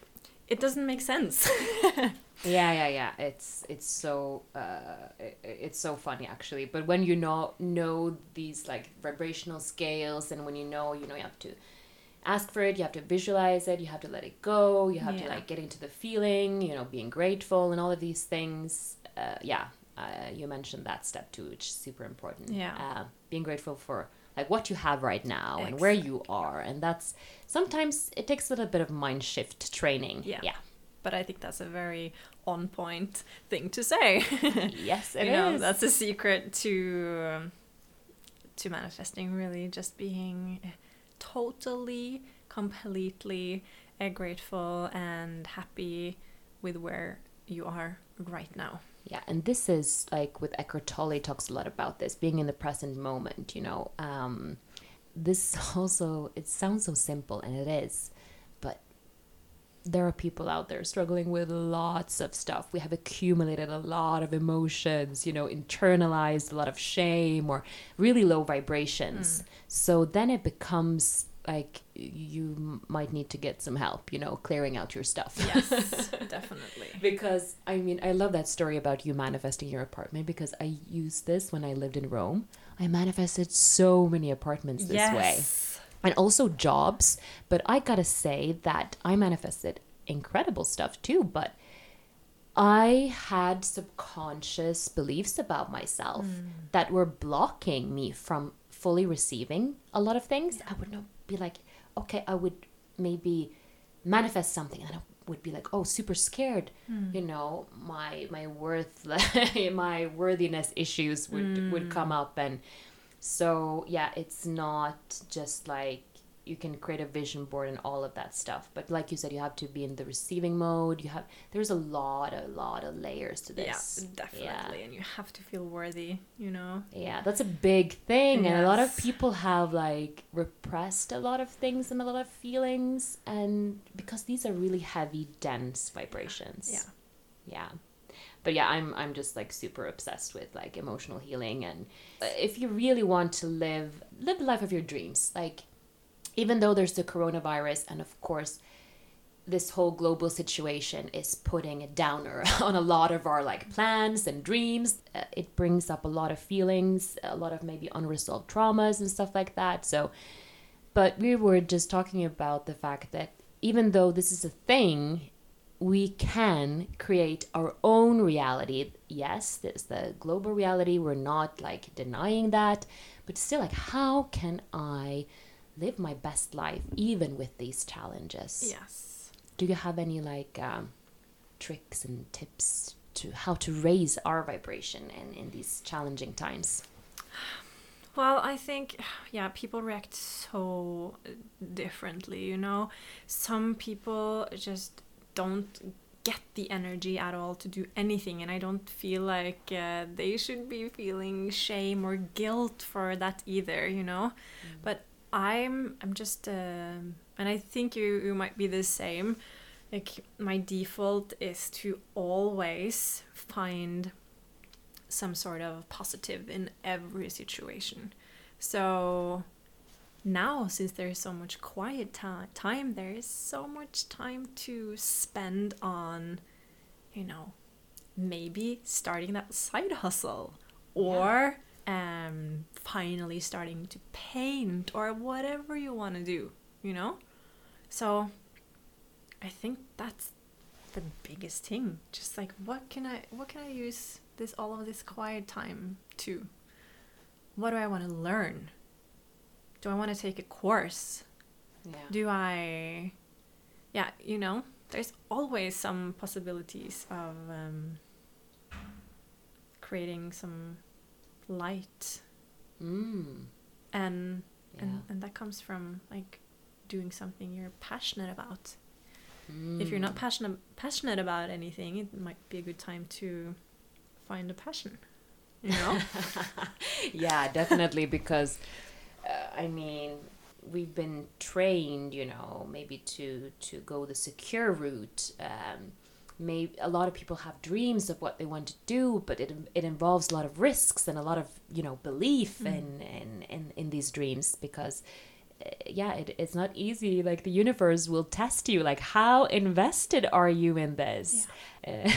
it doesn't make sense. [LAUGHS] yeah, yeah, yeah. It's it's so uh, it, it's so funny actually. But when you know know these like vibrational scales, and when you know, you know, you have to ask for it you have to visualize it you have to let it go you have yeah. to like get into the feeling you know being grateful and all of these things uh, yeah uh, you mentioned that step too which is super important yeah uh, being grateful for like what you have right now exactly. and where you are and that's sometimes it takes a little bit of mind shift training yeah yeah but I think that's a very on point thing to say. [LAUGHS] yes, it you know, that's a secret to um, to manifesting. Really, just being totally, completely uh, grateful and happy with where you are right now. Yeah, and this is like with Eckhart Tolle talks a lot about this being in the present moment. You know, um, this [LAUGHS] also it sounds so simple, and it is, there are people out there struggling with lots of stuff. We have accumulated a lot of emotions, you know, internalized a lot of shame or really low vibrations. Mm. So then it becomes like you might need to get some help, you know, clearing out your stuff. Yes, [LAUGHS] definitely. because I mean, I love that story about you manifesting your apartment because I used this when I lived in Rome. I manifested so many apartments this yes. way and also jobs. But I gotta say that I manifested incredible stuff too. But I had subconscious beliefs about myself mm. that were blocking me from fully receiving a lot of things. Yeah. I would not be like, okay, I would maybe manifest something and I would be like, oh, super scared. Mm. You know, my my worth, [LAUGHS] my worthiness issues would mm. would come up and so yeah, it's not just like you can create a vision board and all of that stuff but like you said you have to be in the receiving mode. You have there's a lot a lot of layers to this. yeah definitely yeah. and you have to feel worthy you know? Yeah that's a big thing yes. and a lot of people have like repressed a lot of things and a lot of feelings and because these are really heavy dense vibrations. Yeah. Yeah but yeah i'm i'm just like super obsessed with like emotional healing and uh, if you really want to live live the life of your dreams. Like even though there's the coronavirus and of course this whole global situation is putting a downer [LAUGHS] on a lot of our like plans and dreams uh, it brings up a lot of feelings a lot of maybe unresolved traumas and stuff like that. So but we were just talking about the fact that even though this is a thing we can create our own reality yes there's the global reality we're not like denying that but still like how can i live my best life even with these challenges. Yes. Do you have any like um, tricks and tips to how to raise our vibration in, in these challenging times? Well, I think, yeah, people react so differently, you know? Some people just don't get the energy at all to do anything, and I don't feel like uh, they should be feeling shame or guilt for that either, you know? Mm. But I'm I'm just uh, and I think you you might be the same. Like my default is to always find some sort of positive in every situation. So now since there's so much quiet ta- time there is so much time to spend on you know maybe starting that side hustle or um, finally starting to paint or whatever you want to do, you know? So I think that's the biggest thing. Just like what can I what can I use this all of this quiet time to? What do I want to learn? Do I want to take a course? Yeah. Do I Yeah, you know, there's always some possibilities of um, creating some light mm. and yeah. and and that comes from like doing something you're passionate about mm. if you're not mm. passionate passionate about anything it might be a good time to find a passion you know [LAUGHS] yeah definitely because uh, i mean we've been trained you know maybe to to go the secure route um, maybe a lot of people have dreams of what they want to do but it, it involves a lot of risks and a lot of you know belief mm. in, in, in in these dreams because uh, yeah it, it's not easy like the universe will test you like how invested are you in this yeah.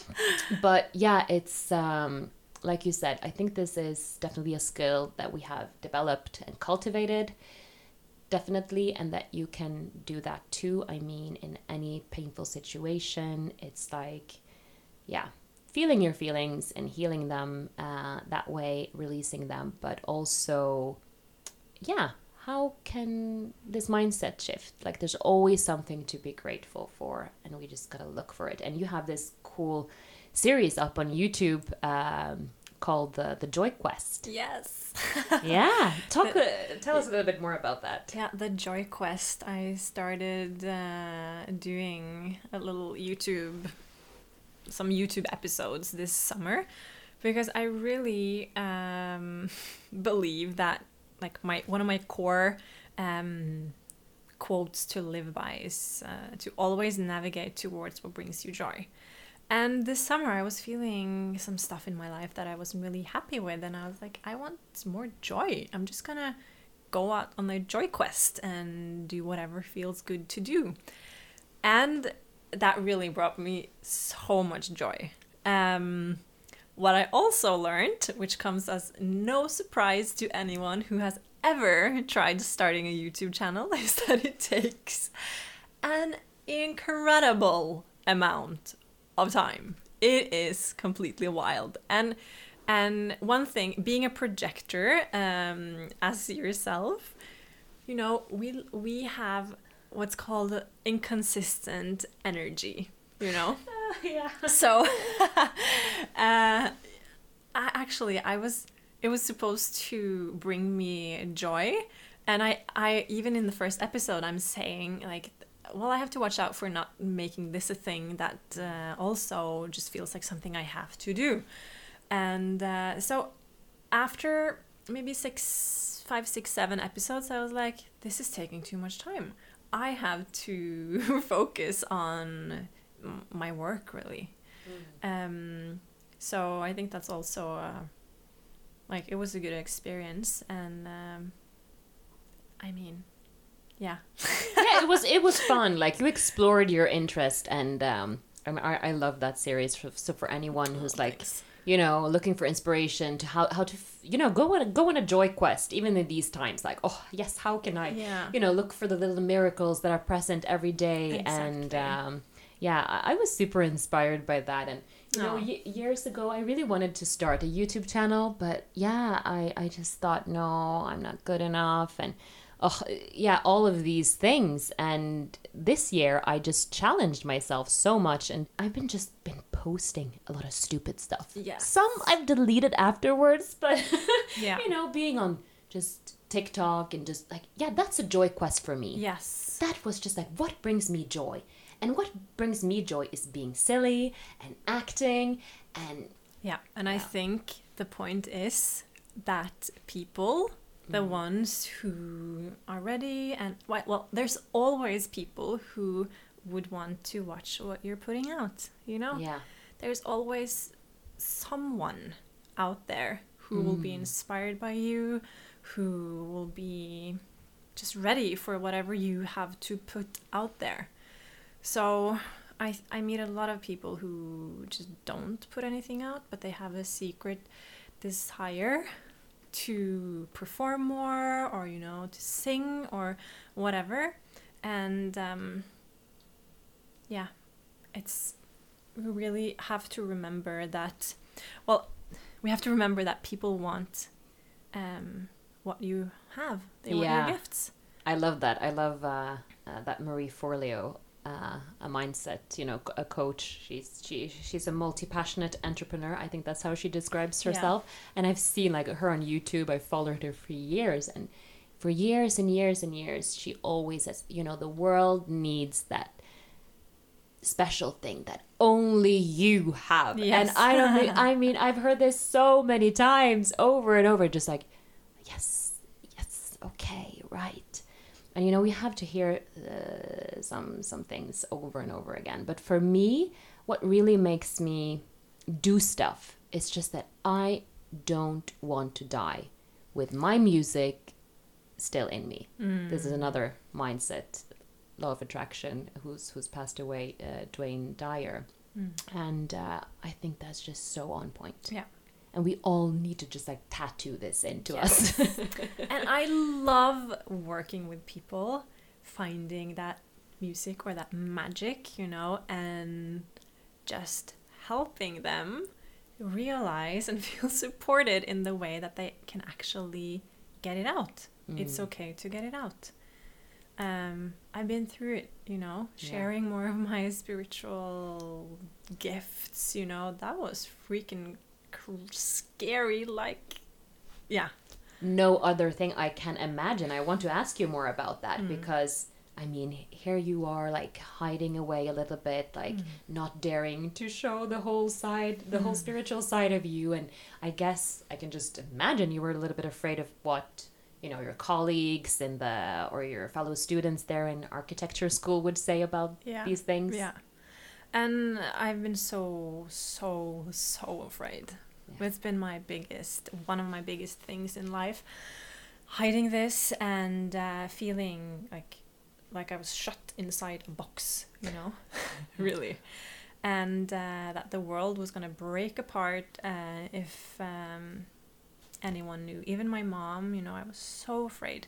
[LAUGHS] but yeah it's um like you said i think this is definitely a skill that we have developed and cultivated definitely and that you can do that too. I mean in any painful situation it's like yeah feeling your feelings and healing them uh, that way releasing them. But also yeah how can this mindset shift? Like there's always something to be grateful for and we just gotta look for it. And you have this cool series up on youtube um, called the the Joy Quest. Yes. [LAUGHS] yeah. Talk. The, uh, tell us a little bit more about that. Yeah, the Joy Quest. I started uh, doing a little YouTube, some YouTube episodes this summer, because I really um, [LAUGHS] believe that like my one of my core. Um, quotes to live by is uh, to always navigate towards what brings you joy. And this summer, I was feeling some stuff in my life that I wasn't really happy with, and I was like, I want more joy. I'm just gonna go out on a joy quest and do whatever feels good to do. And that really brought me so much joy. Um, what I also learned, which comes as no surprise to anyone who has ever tried starting a YouTube channel, [LAUGHS] is that it takes an incredible amount of time. It is completely wild. And and one thing, being a projector, um, as yourself, you know, we we have what's called inconsistent energy. You know. Uh, [LAUGHS] yeah. So, [LAUGHS] uh, I, actually, I was. It was supposed to bring me joy, and I, I even in the first episode, I'm saying like, well, I have to watch out for not making this a thing that uh, also just feels like something I have to do. And uh, so after maybe six, five, six, seven episodes, I was like, this is taking too much time. I have to [LAUGHS] focus on my work really. Mm. Um, so I think that's also uh, like it was a good experience, and um, I mean, yeah, [LAUGHS] yeah, it was it was fun. Like you explored your interest, and um, I mean, I, I love that series. So for anyone who's oh, like. Thanks you know looking for inspiration to how, how to you know go on go on a joy quest even in these times like oh yes how can i yeah. you know look for the little miracles that are present every day exactly. and um, yeah I, I, was super inspired by that and you know y- years ago i really wanted to start a youtube channel but yeah i i just thought no i'm not good enough and oh yeah all of these things. And this year i just challenged myself so much and i've been just been posting a lot of stupid stuff. Yeah some i've deleted afterwards but [LAUGHS] yeah. you know being on just tiktok and just like yeah that's a joy quest for me. Yes. That was just like what brings me joy. And what brings me joy is being silly and acting and yeah and yeah. i think the point is that people the ones who are ready and well there's always people who would want to watch what you're putting out you know yeah there's always someone out there who mm. will be mm. inspired by you who will be just ready for whatever you have to put out there so I I meet a lot of people who just don't put anything out but they have a secret desire to perform more or you know to sing or whatever. And um, yeah it's we really have to remember that well we have to remember that people want um, what you have. They want your gifts. I love that. I love uh, uh, that marie forleo uh, a mindset, you know, a coach. She's she she's a multi passionate entrepreneur. I think that's how she describes herself. Yeah. And I've seen like her on YouTube. I've followed her for years, and for years and years and years, she always says, you know, the world needs that special thing that only you have. Yes. And I don't think, [LAUGHS] I mean, I've heard this so many times over and over, just like, yes, yes, okay, right and you know we have to hear uh, some some things over and over again. But for me what really makes me do stuff is just that i don't want to die with my music still in me. Mm. this is another mindset law of attraction who's who's passed away uh, Wayne Dyer. Mm. and uh, i think that's just so on point. Yeah and we all need to just like tattoo this into yes. us. [LAUGHS] and I love working with people, finding that music or that magic, you know, and just helping them realize and [LAUGHS] feel supported in the way that they can actually get it out. Mm. It's okay to get it out. Um, I've been through it, you know, sharing yeah. more of my spiritual gifts, you know, that was freaking scary like yeah no other thing i can imagine i want to ask you more about that mm. because i mean here you are like hiding away a little bit like mm. not daring to show the whole side the mm. whole spiritual side of you and i guess i can just imagine you were a little bit afraid of what you know your colleagues and the or your fellow students there in architecture school would say about yeah. these things yeah and I've been so so so afraid. Yeah. It's been my biggest one of my biggest things in life, hiding this and uh, feeling like like I was shut inside a box, you know, [LAUGHS] really, and uh, that the world was gonna break apart uh, if um, anyone knew. Even my mom, you know, I was so afraid.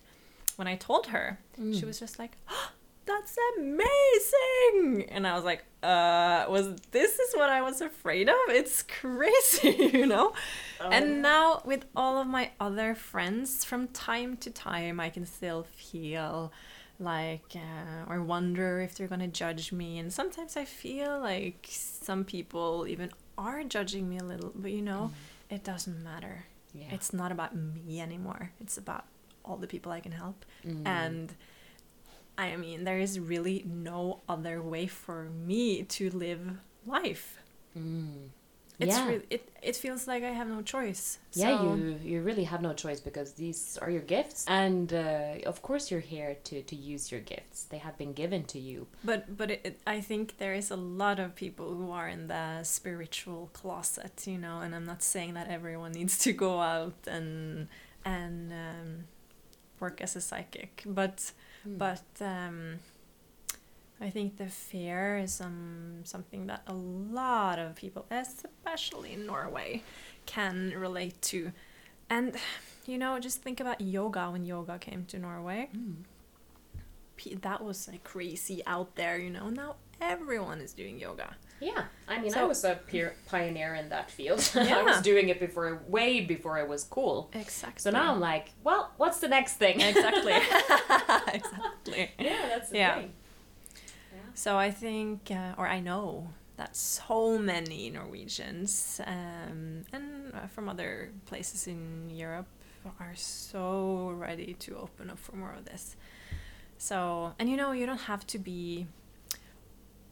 When I told her, mm. she was just like. Oh, [GASPS] that's amazing and i was like uh was this is what i was afraid of it's crazy [LAUGHS] you know oh. and now with all of my other friends from time to time i can still feel like uh, or wonder if they're gonna judge me and sometimes i feel like some people even are judging me a little but you know mm. it doesn't matter yeah. it's not about me anymore it's about all the people I can help. And I mean, there is really no other way for me to live life. It's Yeah. really, it, it feels like I have no choice. yeah, you you really have no choice because these are your gifts, and uh, of course you're here to to use your gifts. They have been given to you. But but it, it, I think there is a lot of people who are in the spiritual closet, you know, and I'm not saying that everyone needs to go out and and um, work as a psychic, but but um, I think the fear is um, something that a lot of people, especially in Norway, can relate to, and you know, just think about yoga when yoga came to Norway. Pe- that was like crazy out there, you know. Now everyone is doing yoga. Yeah, I mean, I was a peer pioneer in that field. [LAUGHS] Yeah. I was doing it before, way before it was cool. Exactly. So now I'm like, well, what's the next thing? exactly. [LAUGHS] [LAUGHS] exactly. yeah, that's the Yeah. thing. So I think, uh, or I know that so many Norwegians um, and uh, from other places in Europe are so ready to open up for more of this. So, and you know, you don't have to be,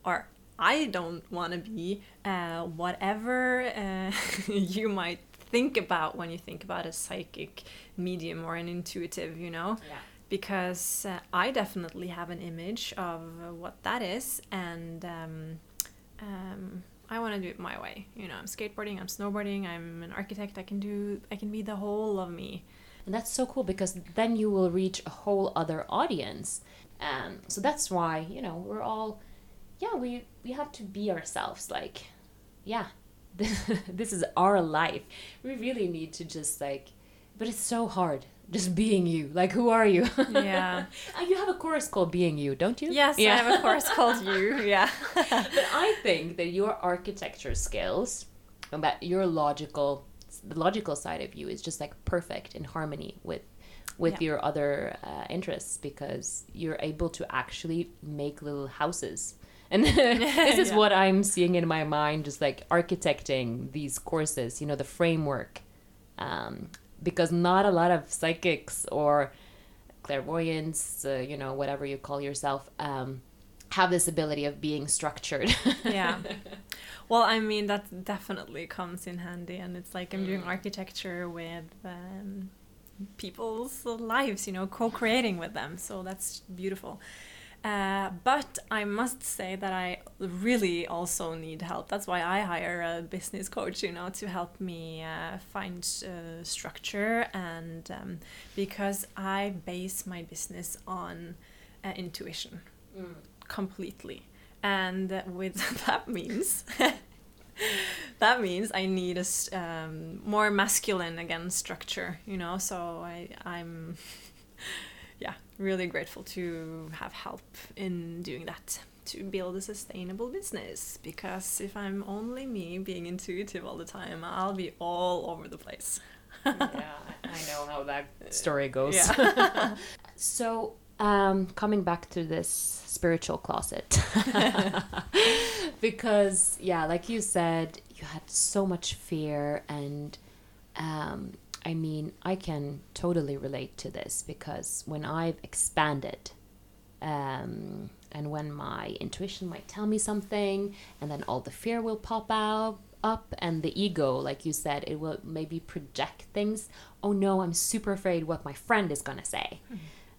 or I don't want to be, uh, whatever uh, [LAUGHS] you might think about when you think about a psychic medium or an intuitive, you know Yeah. because uh, I definitely have an image of what that is, and um, um, I want to do it my way. You know, I'm skateboarding, I'm snowboarding, I'm an architect. I can do, I can be the whole of me. And that's so cool because then you will reach a whole other audience. Um, so that's why, you know, we're all, yeah, we, we have to be ourselves. Like, yeah, [LAUGHS] this is our life. We really need to just like, but it's so hard just being you. Like, who are you? [LAUGHS] Yeah. You have a course called Being You, don't you? yes, I have a course called You. [LAUGHS] Yeah. but I think that your architecture skills and that your logical the logical side of you is just like perfect in harmony with with Yeah. your other uh, interests because you're able to actually make little houses and [LAUGHS] [LAUGHS] this is Yeah. what i'm seeing in my mind just like architecting these courses you know the framework um, because not a lot of psychics or clairvoyants uh, you know whatever you call yourself um, have this ability of being structured yeah. [LAUGHS] Well, I mean, that definitely comes in handy, and it's like I'm doing architecture with um, people's lives, you know, co creating with them. So that's beautiful. Uh, but I must say that I really also need help. That's why I hire a business coach, you know, to help me uh, find uh, structure and um, because I base my business on uh, intuition completely. And with [LAUGHS] that means [LAUGHS] that means I need a um, more masculine again structure, you know. So I I'm [LAUGHS] really grateful to have help in doing that to build a sustainable business because if I'm only me being intuitive all the time, I'll be all over the place. [LAUGHS] yeah, I know how that story goes. Yeah. [LAUGHS] so, um, coming back to this spiritual closet, [LAUGHS] because yeah, like you said, you had so much fear, and um, I mean, I can totally relate to this because when I've expanded. Um, and when my intuition might tell me something, and then all the fear will pop out up, and the ego, like you said, it will maybe project things. Oh no, I'm super afraid what my friend is gonna say.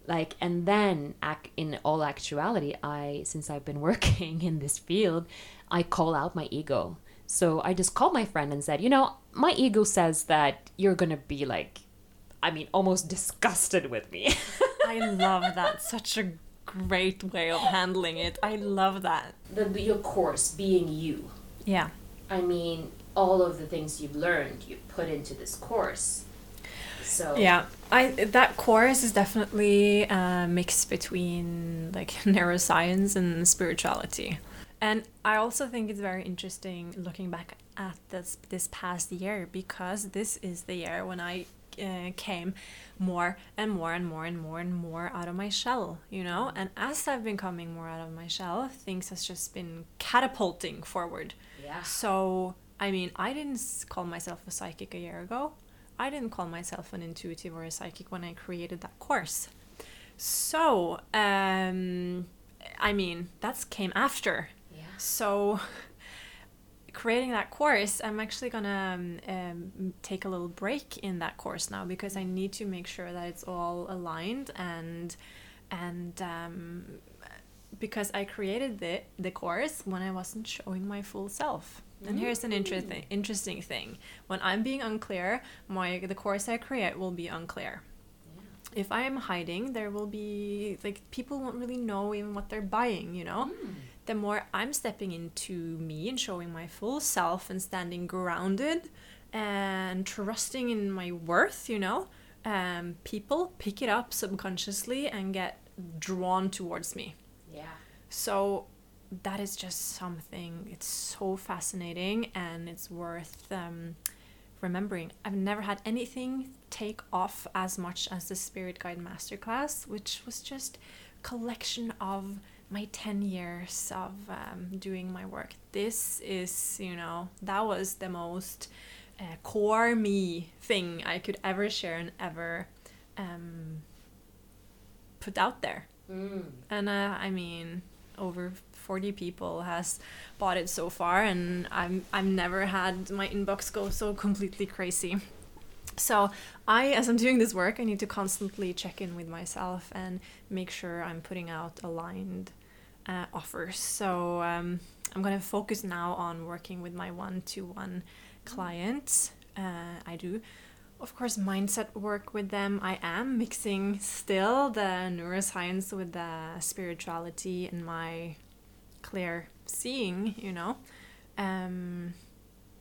Like, and then in all actuality, I since I've been [LAUGHS] working in this field, I call out my ego. So I just called my friend and said, you know, my ego says that you're gonna be like, I mean, almost disgusted with me. [LAUGHS] I love that. Such a great way of handling it. I love that. the your course being you. Yeah. I mean, all of the things you've learned, you put into this course. So Yeah, I that course is definitely a mix between like [LAUGHS] neuroscience and spirituality. And I also think it's very interesting looking back at this this past year because this is the year when I uh, came more and more and more and more and more out of my shell, you know. And as I've been coming more out of my shell, things has just been catapulting forward. yeah, So, I mean, I didn't call myself a psychic a year ago. I didn't call myself an intuitive or a psychic when I created that course. So, um, I mean, that came after. Yeah. So, creating that course, I'm actually gonna um, um, take a little break in that course now because I need to make sure that it's all aligned and and um, because I created the the course when I wasn't showing my full self. And here's an interesting interesting thing: when I'm being unclear, my the course I create will be unclear. If I am hiding, there will be like people won't really know even what they're buying. You know, the more I'm stepping into me and showing my full self and standing grounded and trusting in my worth. You know, um, people pick it up subconsciously and get drawn towards me. Yeah. So that is just something. It's so fascinating and it's worth um, remembering. I've never had anything take off as much as the Spirit Guide Masterclass, which was just collection of my 10 years of um, doing my work. This is, you know, that was the most uh, core me thing I could ever share and ever um, put out there. Mm. And uh, I mean, over 40 people has bought it so far and I'm I've never had my inbox go so completely crazy. So I as I'm doing this work, I need to constantly check in with myself and make sure I'm putting out aligned uh, offers. So um, I'm going to focus now on working with my one-to-one clients. Uh, I do of course mindset work with them i am mixing still the neuroscience with the spirituality and my clear seeing you know um,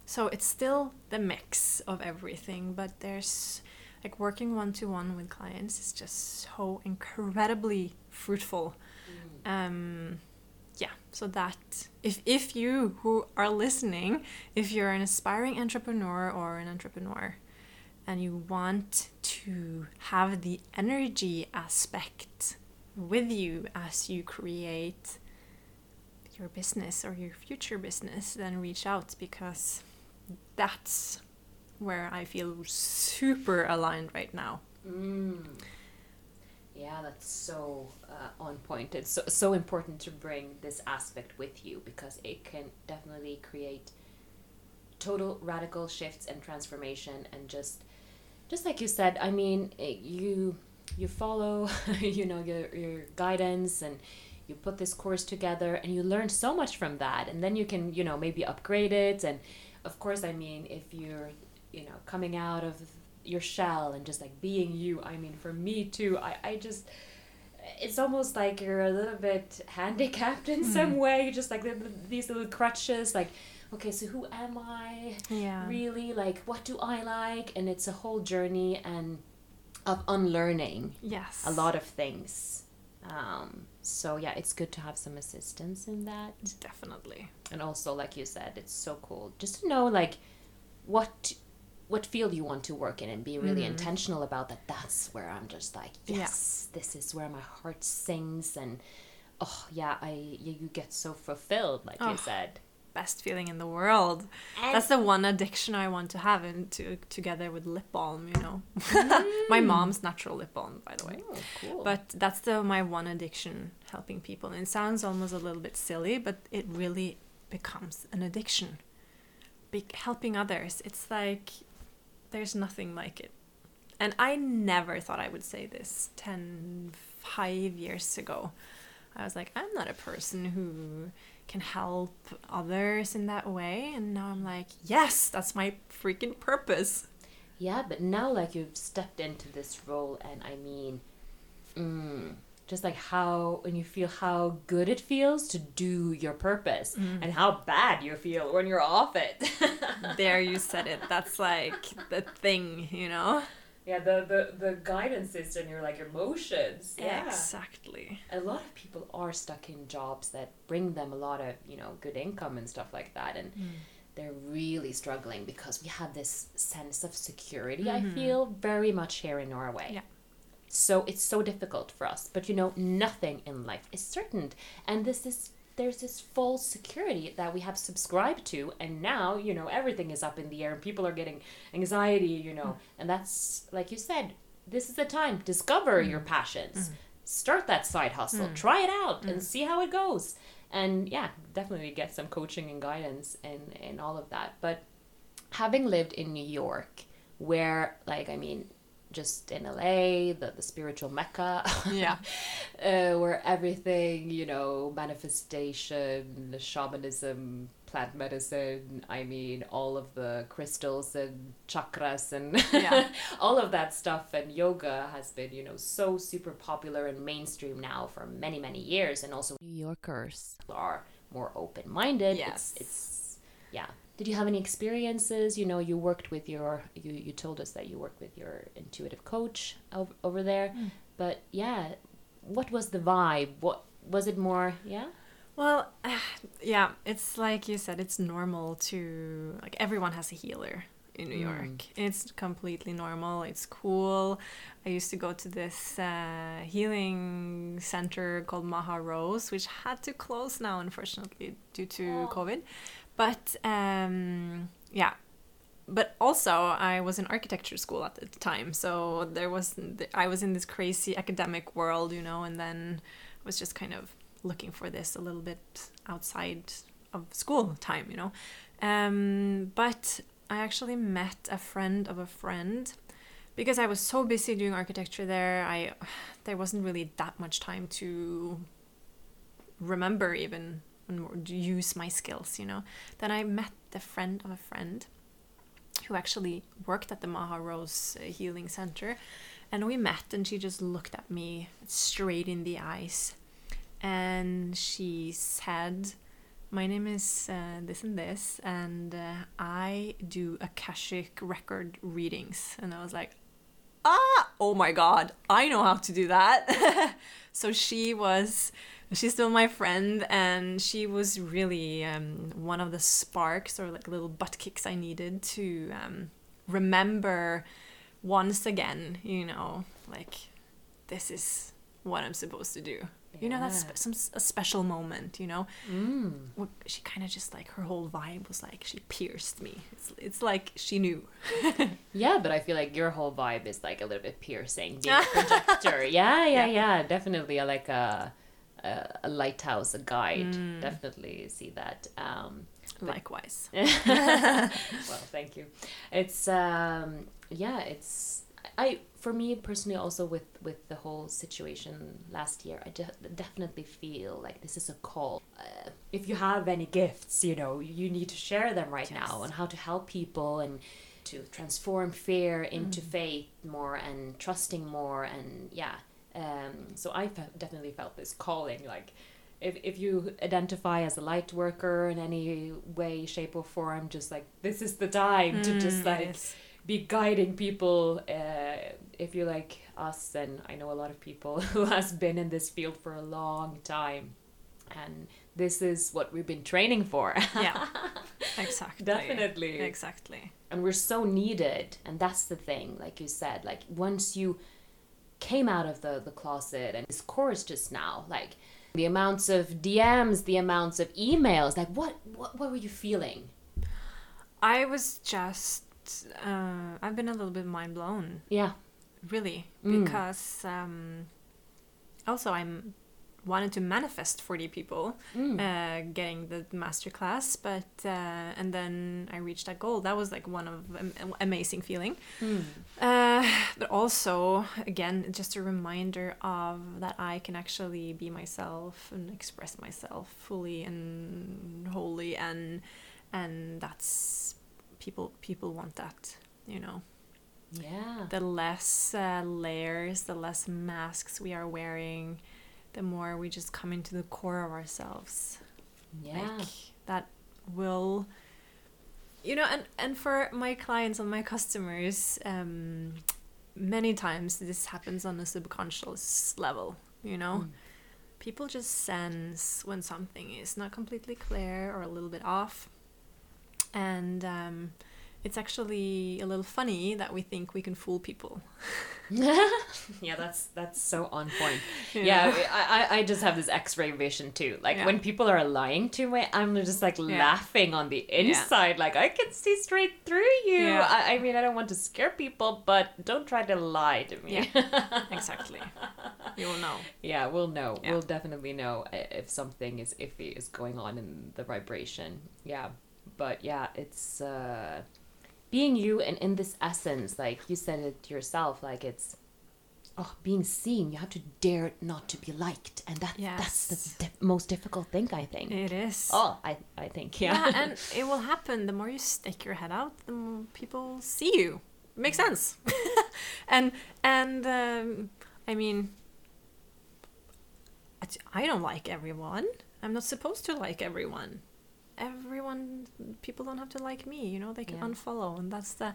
so it's still the mix of everything but there's like working one-to-one with clients is just so incredibly fruitful um, yeah so that if if you who are listening if you're an aspiring entrepreneur or an entrepreneur and you want to have the energy aspect with you as you create your business or your future business, then reach out because that's where I feel super aligned right now. Mm. Yeah, that's so uh, on point. It's so, so important to bring this aspect with you because it can definitely create total radical shifts and transformation and just just like you said i mean it, you you follow [LAUGHS] you know your, your guidance and you put this course together and you learn so much from that and then you can you know maybe upgrade it and of course i mean if you're you know coming out of your shell and just like being you i mean for me too i, I just it's almost like you're a little bit handicapped in Mm. some way just like the, these little crutches like okay so who am i Yeah. really like what do i like and it's a whole journey and of unlearning Yes. a lot of things um, so yeah it's good to have some assistance in that Definitely. and also like you said it's so cool just to know like what what field you want to work in and be really Mhm. intentional about that that's where i'm just like Yeah. yes this is where my heart sings and oh yeah i you, you get so fulfilled like Oh. you said Best feeling in the world. and That's the one addiction I want to have and to together with lip balm, you know. [LAUGHS] my mom's natural lip balm, by the way. Oh, cool. But that's the my one addiction, helping people. And it sounds almost a little bit silly, but it really becomes an addiction. Be- helping others, it's like there's nothing like it. And I never thought I would say this 10, five years ago. I was like, I'm not a person who can help others in that way. And now I'm like, yes, that's my freaking purpose. Yeah, but now like you've stepped into this role, and I mean, mm, just like how and you feel how good it feels to do your purpose, mm-hmm. and how bad you feel when you're off it. [LAUGHS] there you said it. That's like the thing, you know? yeah, the the the guidance system, your like emotions. Yeah exactly. a lot of people are stuck in jobs that bring them a lot of you know good income and stuff like that, and mm. they're really struggling because we have this sense of security. I mm-hmm. feel very much here in Norway. Yeah. So it's so difficult for us. But you know, nothing in life is certain. And this is there's this false security that we have subscribed to and now you know everything is up in the air and people are getting anxiety you know mm. and that's like you said this is the time discover mm. your passions mm. start that side hustle mm. try it out and mm. see how it goes and yeah definitely get some coaching and guidance and and all of that but having lived in new york where like i mean just in LA, the, the spiritual mecca. Yeah. [LAUGHS] uh, where everything, you know, manifestation, shamanism, plant medicine, I mean, all of the crystals and chakras and yeah. [LAUGHS] all of that stuff. And yoga has been, you know, so super popular and mainstream now for many, many years. And also, New Yorkers are more open minded. Yes. It's, it's, yeah did you have any experiences you know you worked with your you, you told us that you worked with your intuitive coach over, over there mm. but yeah what was the vibe what was it more yeah well uh, [SIGHS] yeah it's like you said it's normal to like everyone has a healer in New York. Mm. It's completely normal. It's cool. I used to go to this uh, healing center called Maha Rose, which had to close now, unfortunately, due to oh. COVID. But um, yeah, but also I was in architecture school at the time, so there was I was in this crazy academic world, you know, and then I was just kind of looking for this a little bit outside of school time, you know. Um, but I actually met a friend of a friend because I was so busy doing architecture there. I there wasn't really that much time to remember even and use my skills, you know. Then I met the friend of a friend who actually worked at the Maha Rose uh, Healing Center. And we met, and she just looked at me straight in the eyes. And she said, My name is uh, this and this, and uh, I do Akashic record readings. And I was like, Ah, oh my God, I know how to do that. [LAUGHS] so she was she's still my friend and she was really um, one of the sparks or like little butt kicks i needed to um, remember once again you know like this is what i'm supposed to do. Yeah. you know that's some a special moment you know? Mm. she kind of just like her whole vibe was like she pierced me. It's, it's like she knew. [LAUGHS] Yeah but i feel like your whole vibe is like a little bit piercing being [LAUGHS] projector. Yeah, yeah yeah. yeah definitely like a a, lighthouse, a guide. Mm. Definitely see that. Um, Likewise. [LAUGHS] well, thank you. It's um, yeah, it's I for me personally also with with the whole situation last year, I de- definitely feel like this is a call. Uh, if you have any gifts, you know, you need to share them right yes. now and how to help people and to transform fear into mm. faith more and trusting more and yeah um, so I fe- definitely felt this calling, like if, if you identify as a light worker in any way, shape, or form, just like this is the time mm, to just mm, like yes. be guiding people. Uh, if you like us, and I know a lot of people [LAUGHS] who has been in this field for a long time, and this is what we've been training for. yeah, [LAUGHS] exactly. Definitely, exactly. And we're so needed, and that's the thing. Like you said, like once you came out of the, the closet and this course just now like the amounts of dms the amounts of emails like what what, what were you feeling? I was just uh, i've been a little bit mind blown yeah. Really mm. because um also i'm wanted to manifest 40 people mm. uh, getting the master class but uh, and then i reached that goal that was like one of um, amazing feeling mm. uh, but also again just a reminder of that i can actually be myself and express myself fully and wholly and and that's people people want that you know yeah the less uh, layers the less masks we are wearing the more we just come into the core of ourselves. Yeah. Like, that will you know and and for my clients and my customers um many times this happens on a subconscious level you know mm. people just sense when something is not completely clear or a little bit off and um it's actually a little funny that we think we can fool people. [LAUGHS] yeah, that's that's so on point. [LAUGHS] Yeah, yeah I, I just have this X-ray vision too. Like yeah. when people are lying to me, I'm just like yeah. laughing on the inside. Like I can see straight through you. I, I, mean, I don't want to scare people, but don't try to lie to me. Yeah, [LAUGHS] exactly. You will know. Yeah, we'll know. We'll definitely know if something is iffy is going on in the vibration. Yeah, but yeah, it's. uh being you and in this essence like you said it yourself like it's oh being seen you have to dare not to be liked. And that yes. that's the di- most difficult thing i think. It is. Oh i i think yeah. Yeah and [LAUGHS] it will happen. The more you stick your head out the more people see you. It makes sense. [LAUGHS] And and um, i mean i don't like everyone. I'm not supposed to like everyone everyone people don't have to like me you know they can yeah. unfollow and that's the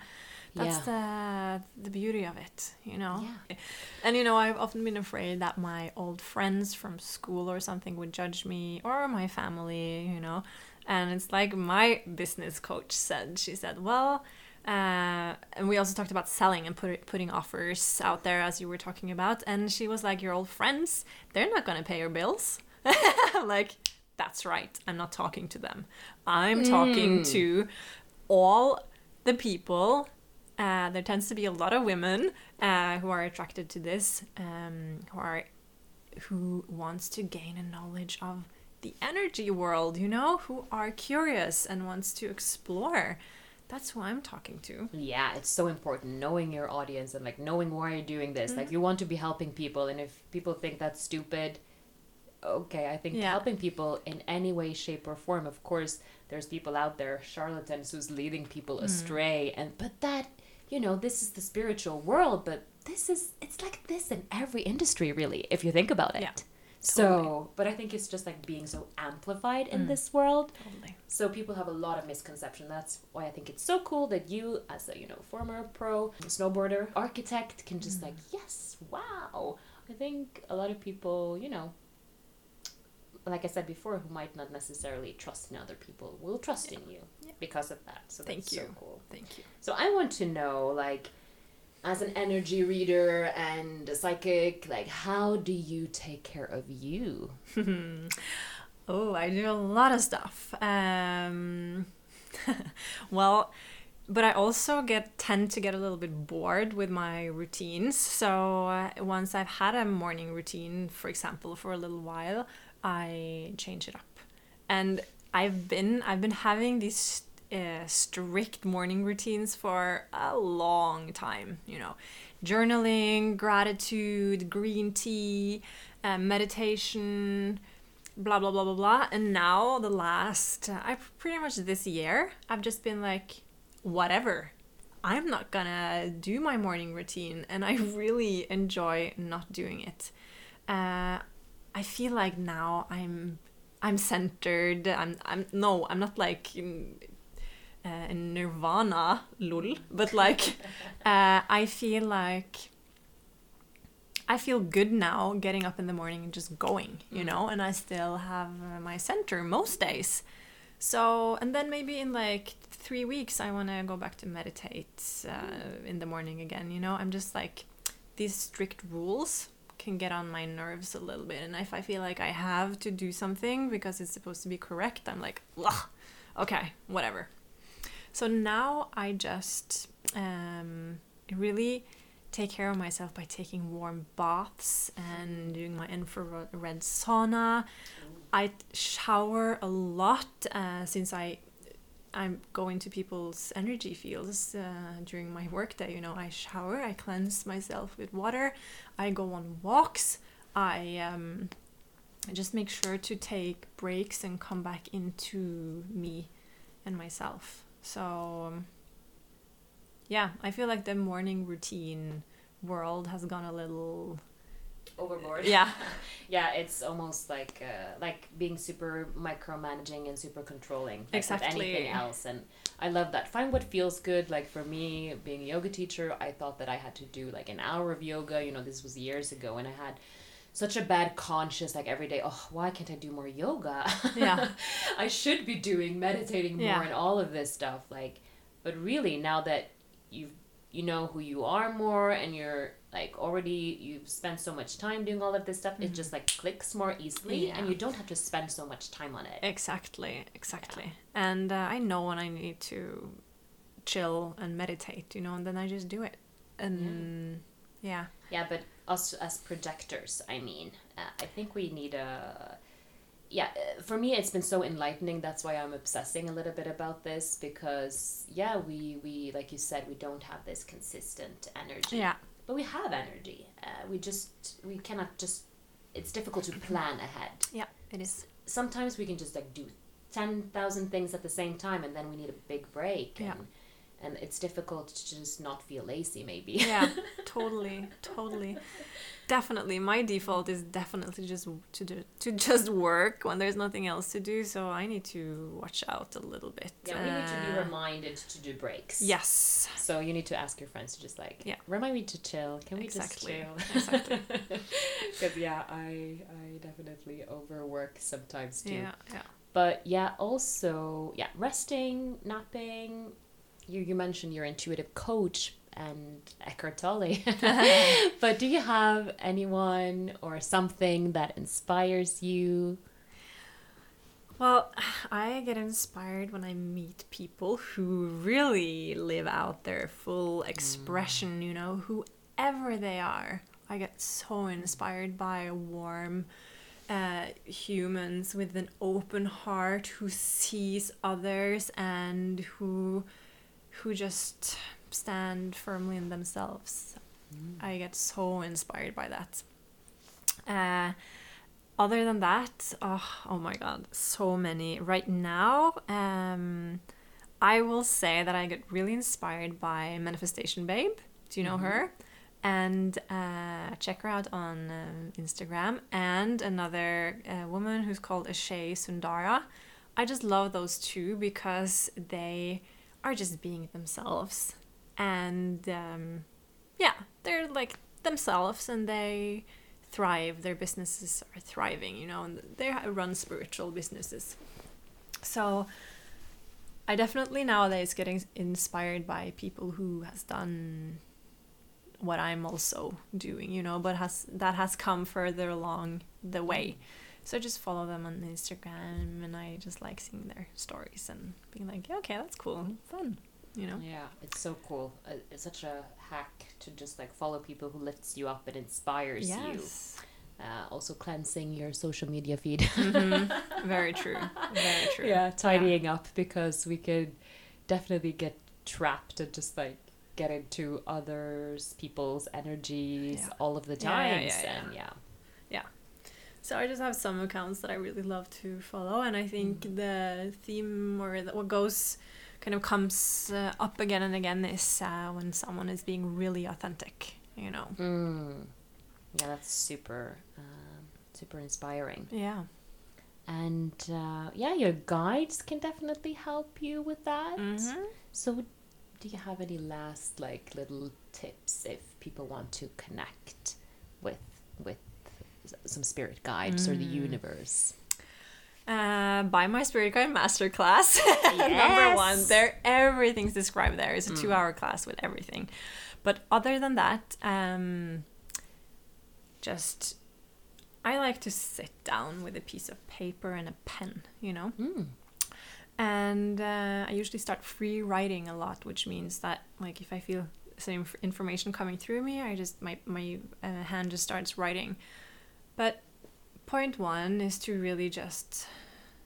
that's yeah. the the beauty of it you know yeah. and you know i've often been afraid that my old friends from school or something would judge me or my family you know and it's like my business coach said she said well uh, and we also talked about selling and put, putting offers out there as you were talking about and she was like your old friends they're not going to pay your bills [LAUGHS] like that's right. I'm not talking to them. I'm mm. talking to all the people. Uh, there tends to be a lot of women uh, who are attracted to this, um, who are who wants to gain a knowledge of the energy world. You know, who are curious and wants to explore. That's who I'm talking to. Yeah, it's so important knowing your audience and like knowing why you're doing this. Mm-hmm. Like you want to be helping people, and if people think that's stupid, okay. I think yeah. helping people in any way, shape, or form. Of course, there's people out there, charlatans, who's leading people mm. astray, and but that you know, this is the spiritual world, but this is it's like this in every industry, really, if you think about it. Yeah. So, but I think it's just like being so amplified in mm. this world. Totally. So people have a lot of misconception. That's why I think it's so cool that you, as a you know former pro snowboarder, architect, can just mm. like yes, wow. I think a lot of people, you know, like I said before, who might not necessarily trust in other people will trust yeah. in you yeah. because of that. So Thank that's you. so cool. Thank you. So I want to know, like, as an energy reader and a psychic, like, how do you take care of you? [LAUGHS] oh, I do a lot of stuff. Um, [LAUGHS] well, but I also get tend to get a little bit bored with my routines. So uh, once I've had a morning routine, for example, for a little while, I change it up. And I've been I've been having these uh, strict morning routines for a long time. You know, journaling, gratitude, green tea, uh, meditation, blah blah blah blah blah. And now the last, uh, I pretty much this year, I've just been like, whatever. I'm not gonna do my morning routine, and I [LAUGHS] really enjoy not doing it. Uh, I feel like now I'm I'm centered. I'm I'm no, I'm not like in, uh, in nirvana, lol. But like, [LAUGHS] uh, I feel like I feel good now getting up in the morning and just going, you mm. know. And I still have my center most days. So and then maybe in like three weeks I want to go back to meditate uh, in the morning again. You know, I'm just like these strict rules can get on my nerves a little bit. And if I feel like I have to do something because it's supposed to be correct, I'm like, okay, whatever. So now I just um, really take care of myself by taking warm baths and doing my infrared sauna. I shower a lot uh, since I I'm going to people's energy fields uh, during my workday. You know, I shower, I cleanse myself with water, I go on walks, I um, just make sure to take breaks and come back into me and myself. So, um, yeah, I feel like the morning routine world has gone a little overboard. Yeah. [LAUGHS] yeah, it's almost like uh, like being super micromanaging and super controlling. Like exactly. anything else, and I love that. Find what feels good. Like for me, being a yoga teacher, I thought that I had to do like an hour of yoga. You know, this was years ago, and I had such a bad conscience like every day oh why can't i do more yoga [LAUGHS] yeah i should be doing meditating more yeah. and all of this stuff like but really now that you've you know who you are more and you're like already you've spent so much time doing all of this stuff it just like clicks more easily and you don't have to spend so much time on it. Exactly, exactly. And uh, I know when I need to chill and meditate, you know, and then I just do it. And yeah, yeah but us as projectors i mean uh, i think we need a yeah uh, for me it's been so enlightening that's why i'm obsessing a little bit about this because yeah we we like you said we don't have this consistent energy. Yeah, but we have energy uh, we just we cannot just it's difficult to plan ahead yeah, it is. sometimes we can just like do 10,000 things at the same time and then we need a big break Yeah. and, and it's difficult to just not feel lazy maybe Yeah, [LAUGHS] totally, totally. Definitely, my default is definitely just to do to just work when there's nothing else to do. So I need to watch out a little bit. yeah we need to be Uh, reminded to do breaks Yes, so you need to ask your friends to just like Yeah. remind me to chill can we Exactly, just chill exactly. [LAUGHS] because yeah i i definitely overwork sometimes too yeah, yeah. But yeah, also yeah, resting, napping. You you mentioned your intuitive coach and Eckhart Tolle. [LAUGHS] [LAUGHS] but do you have anyone or something that inspires you? Well, [SIGHS] I get inspired when I meet people who really live out their full expression, you know, whoever they are. I get so inspired by warm uh, humans with an open heart who sees others and who who just stand firmly in themselves. I get so inspired by that. Uh, other than that, oh, oh my god, so many. Right now, um, I will say that I get really inspired by Manifestation Babe. Do you know her? And uh, check her out on um, Instagram. And another uh, woman who's called Ashay Sundara. I just love those two because they are just being themselves. And um, yeah, they're like themselves and they thrive. Their businesses are thriving, you know, and they run spiritual businesses. So I definitely nowadays getting inspired by people who has done what I'm also doing, you know, but has that has come further along the way. So I just follow them on Instagram and I just like seeing their stories and being like, yeah, okay, that's cool, fun, you know. Yeah, it's so cool. Uh, it's such a hack to just like follow people who lifts you up and inspires you. Yes. Uh, also cleansing your social media feed. Mm-hmm. [LAUGHS] Very true. Very true. yeah, tidying up because we could definitely get trapped and just like get into others people's energies Yeah. all of the Yeah, yeah, yeah, yeah. and yeah So I just have some accounts that I really love to follow, and I think Mm. the theme or the, what goes kind of comes uh, up again and again is uh, when someone is being really authentic. You know. mm. yeah that's super um, super inspiring Yeah. and uh, yeah your guides can definitely help you with that Mhm. so do you have any last like little tips if people want to connect with with some spirit guides or the Mm. universe Uh, buy my Spirit Guide Masterclass. [LAUGHS] Number one, there everything's described there. It's a Mm. two-hour class with everything. But other than that, um, just I like to sit down with a piece of paper and a pen. You know. mm. and uh, I usually start free writing a lot, which means that like if I feel some inf- information coming through me, I just my my uh, hand just starts writing. But point one is to really just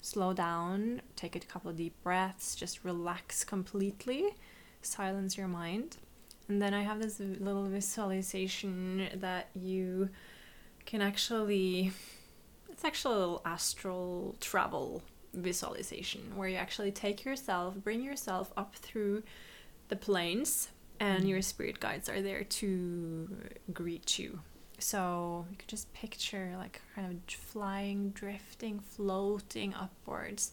slow down, take a couple of deep breaths, just relax completely, silence your mind, and then I have this little visualization that you can actually. It's actually a little astral travel visualization where you actually take yourself, bring yourself up through the planes, and mm-hmm. your spirit guides are there to greet you. So you could just picture like kind of flying, drifting, floating upwards,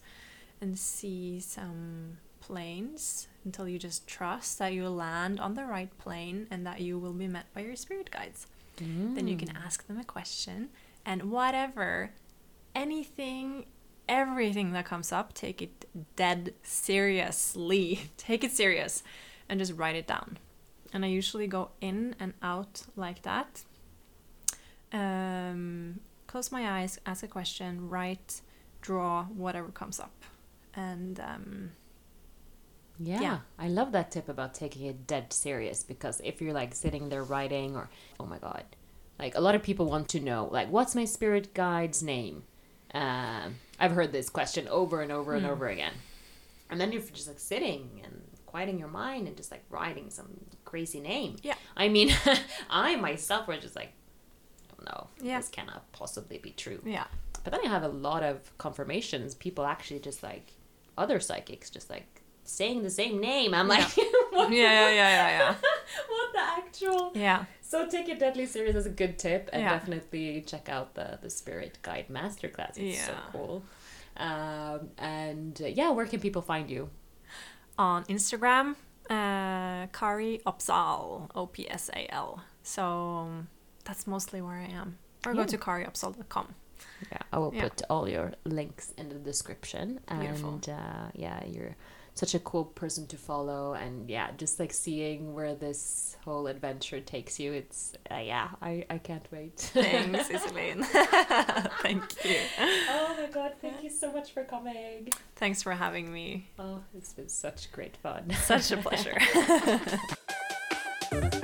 and see some planes until you just trust that you'll land on the right plane and that you will be met by your spirit guides. Then you can mm. ask them a question, and whatever, anything everything that comes up, take it dead seriously. [LAUGHS] take it serious and just write it down. And I usually go in and out like that. Um, close my eyes, ask a question, write, draw, whatever comes up. And um, yeah, Yeah. I love that tip about taking it dead serious because if you're like sitting there writing or oh my god, like a lot of people want to know like what's my spirit guide's name. Um, I've heard this question over and over and Hmm. over again, and then you're just like sitting and quieting your mind and just like writing some crazy name. Yeah. I mean, [LAUGHS] I myself was just like, no, Yeah. this cannot possibly be true. yeah. But then I have a lot of confirmations. People actually just like other psychics just like saying the same name. I'm like, [LAUGHS] what, Yeah, yeah, yeah, yeah, yeah. [LAUGHS] what the actual? Yeah. So take it deadly serious as a good tip, and Yeah. definitely check out the the Spirit Guide Masterclass. It's so cool. Um, and uh, yeah, where can people find you? On Instagram, uh, Kari Opsal, O P S A L. So um, that's mostly where I am. Or go to kariopsal.com. Yeah, I will Yeah. put all your links in the description. Beautiful. And uh, yeah, you're such a cool person to follow. And yeah, just like seeing where this whole adventure takes you, it's uh, yeah, I, I can't wait. [LAUGHS] Thanks, Iselin. [LAUGHS] Thank you. oh my god, thank you so much for coming. Thanks for having me. Oh, it's been such great fun. Such a pleasure. [LAUGHS]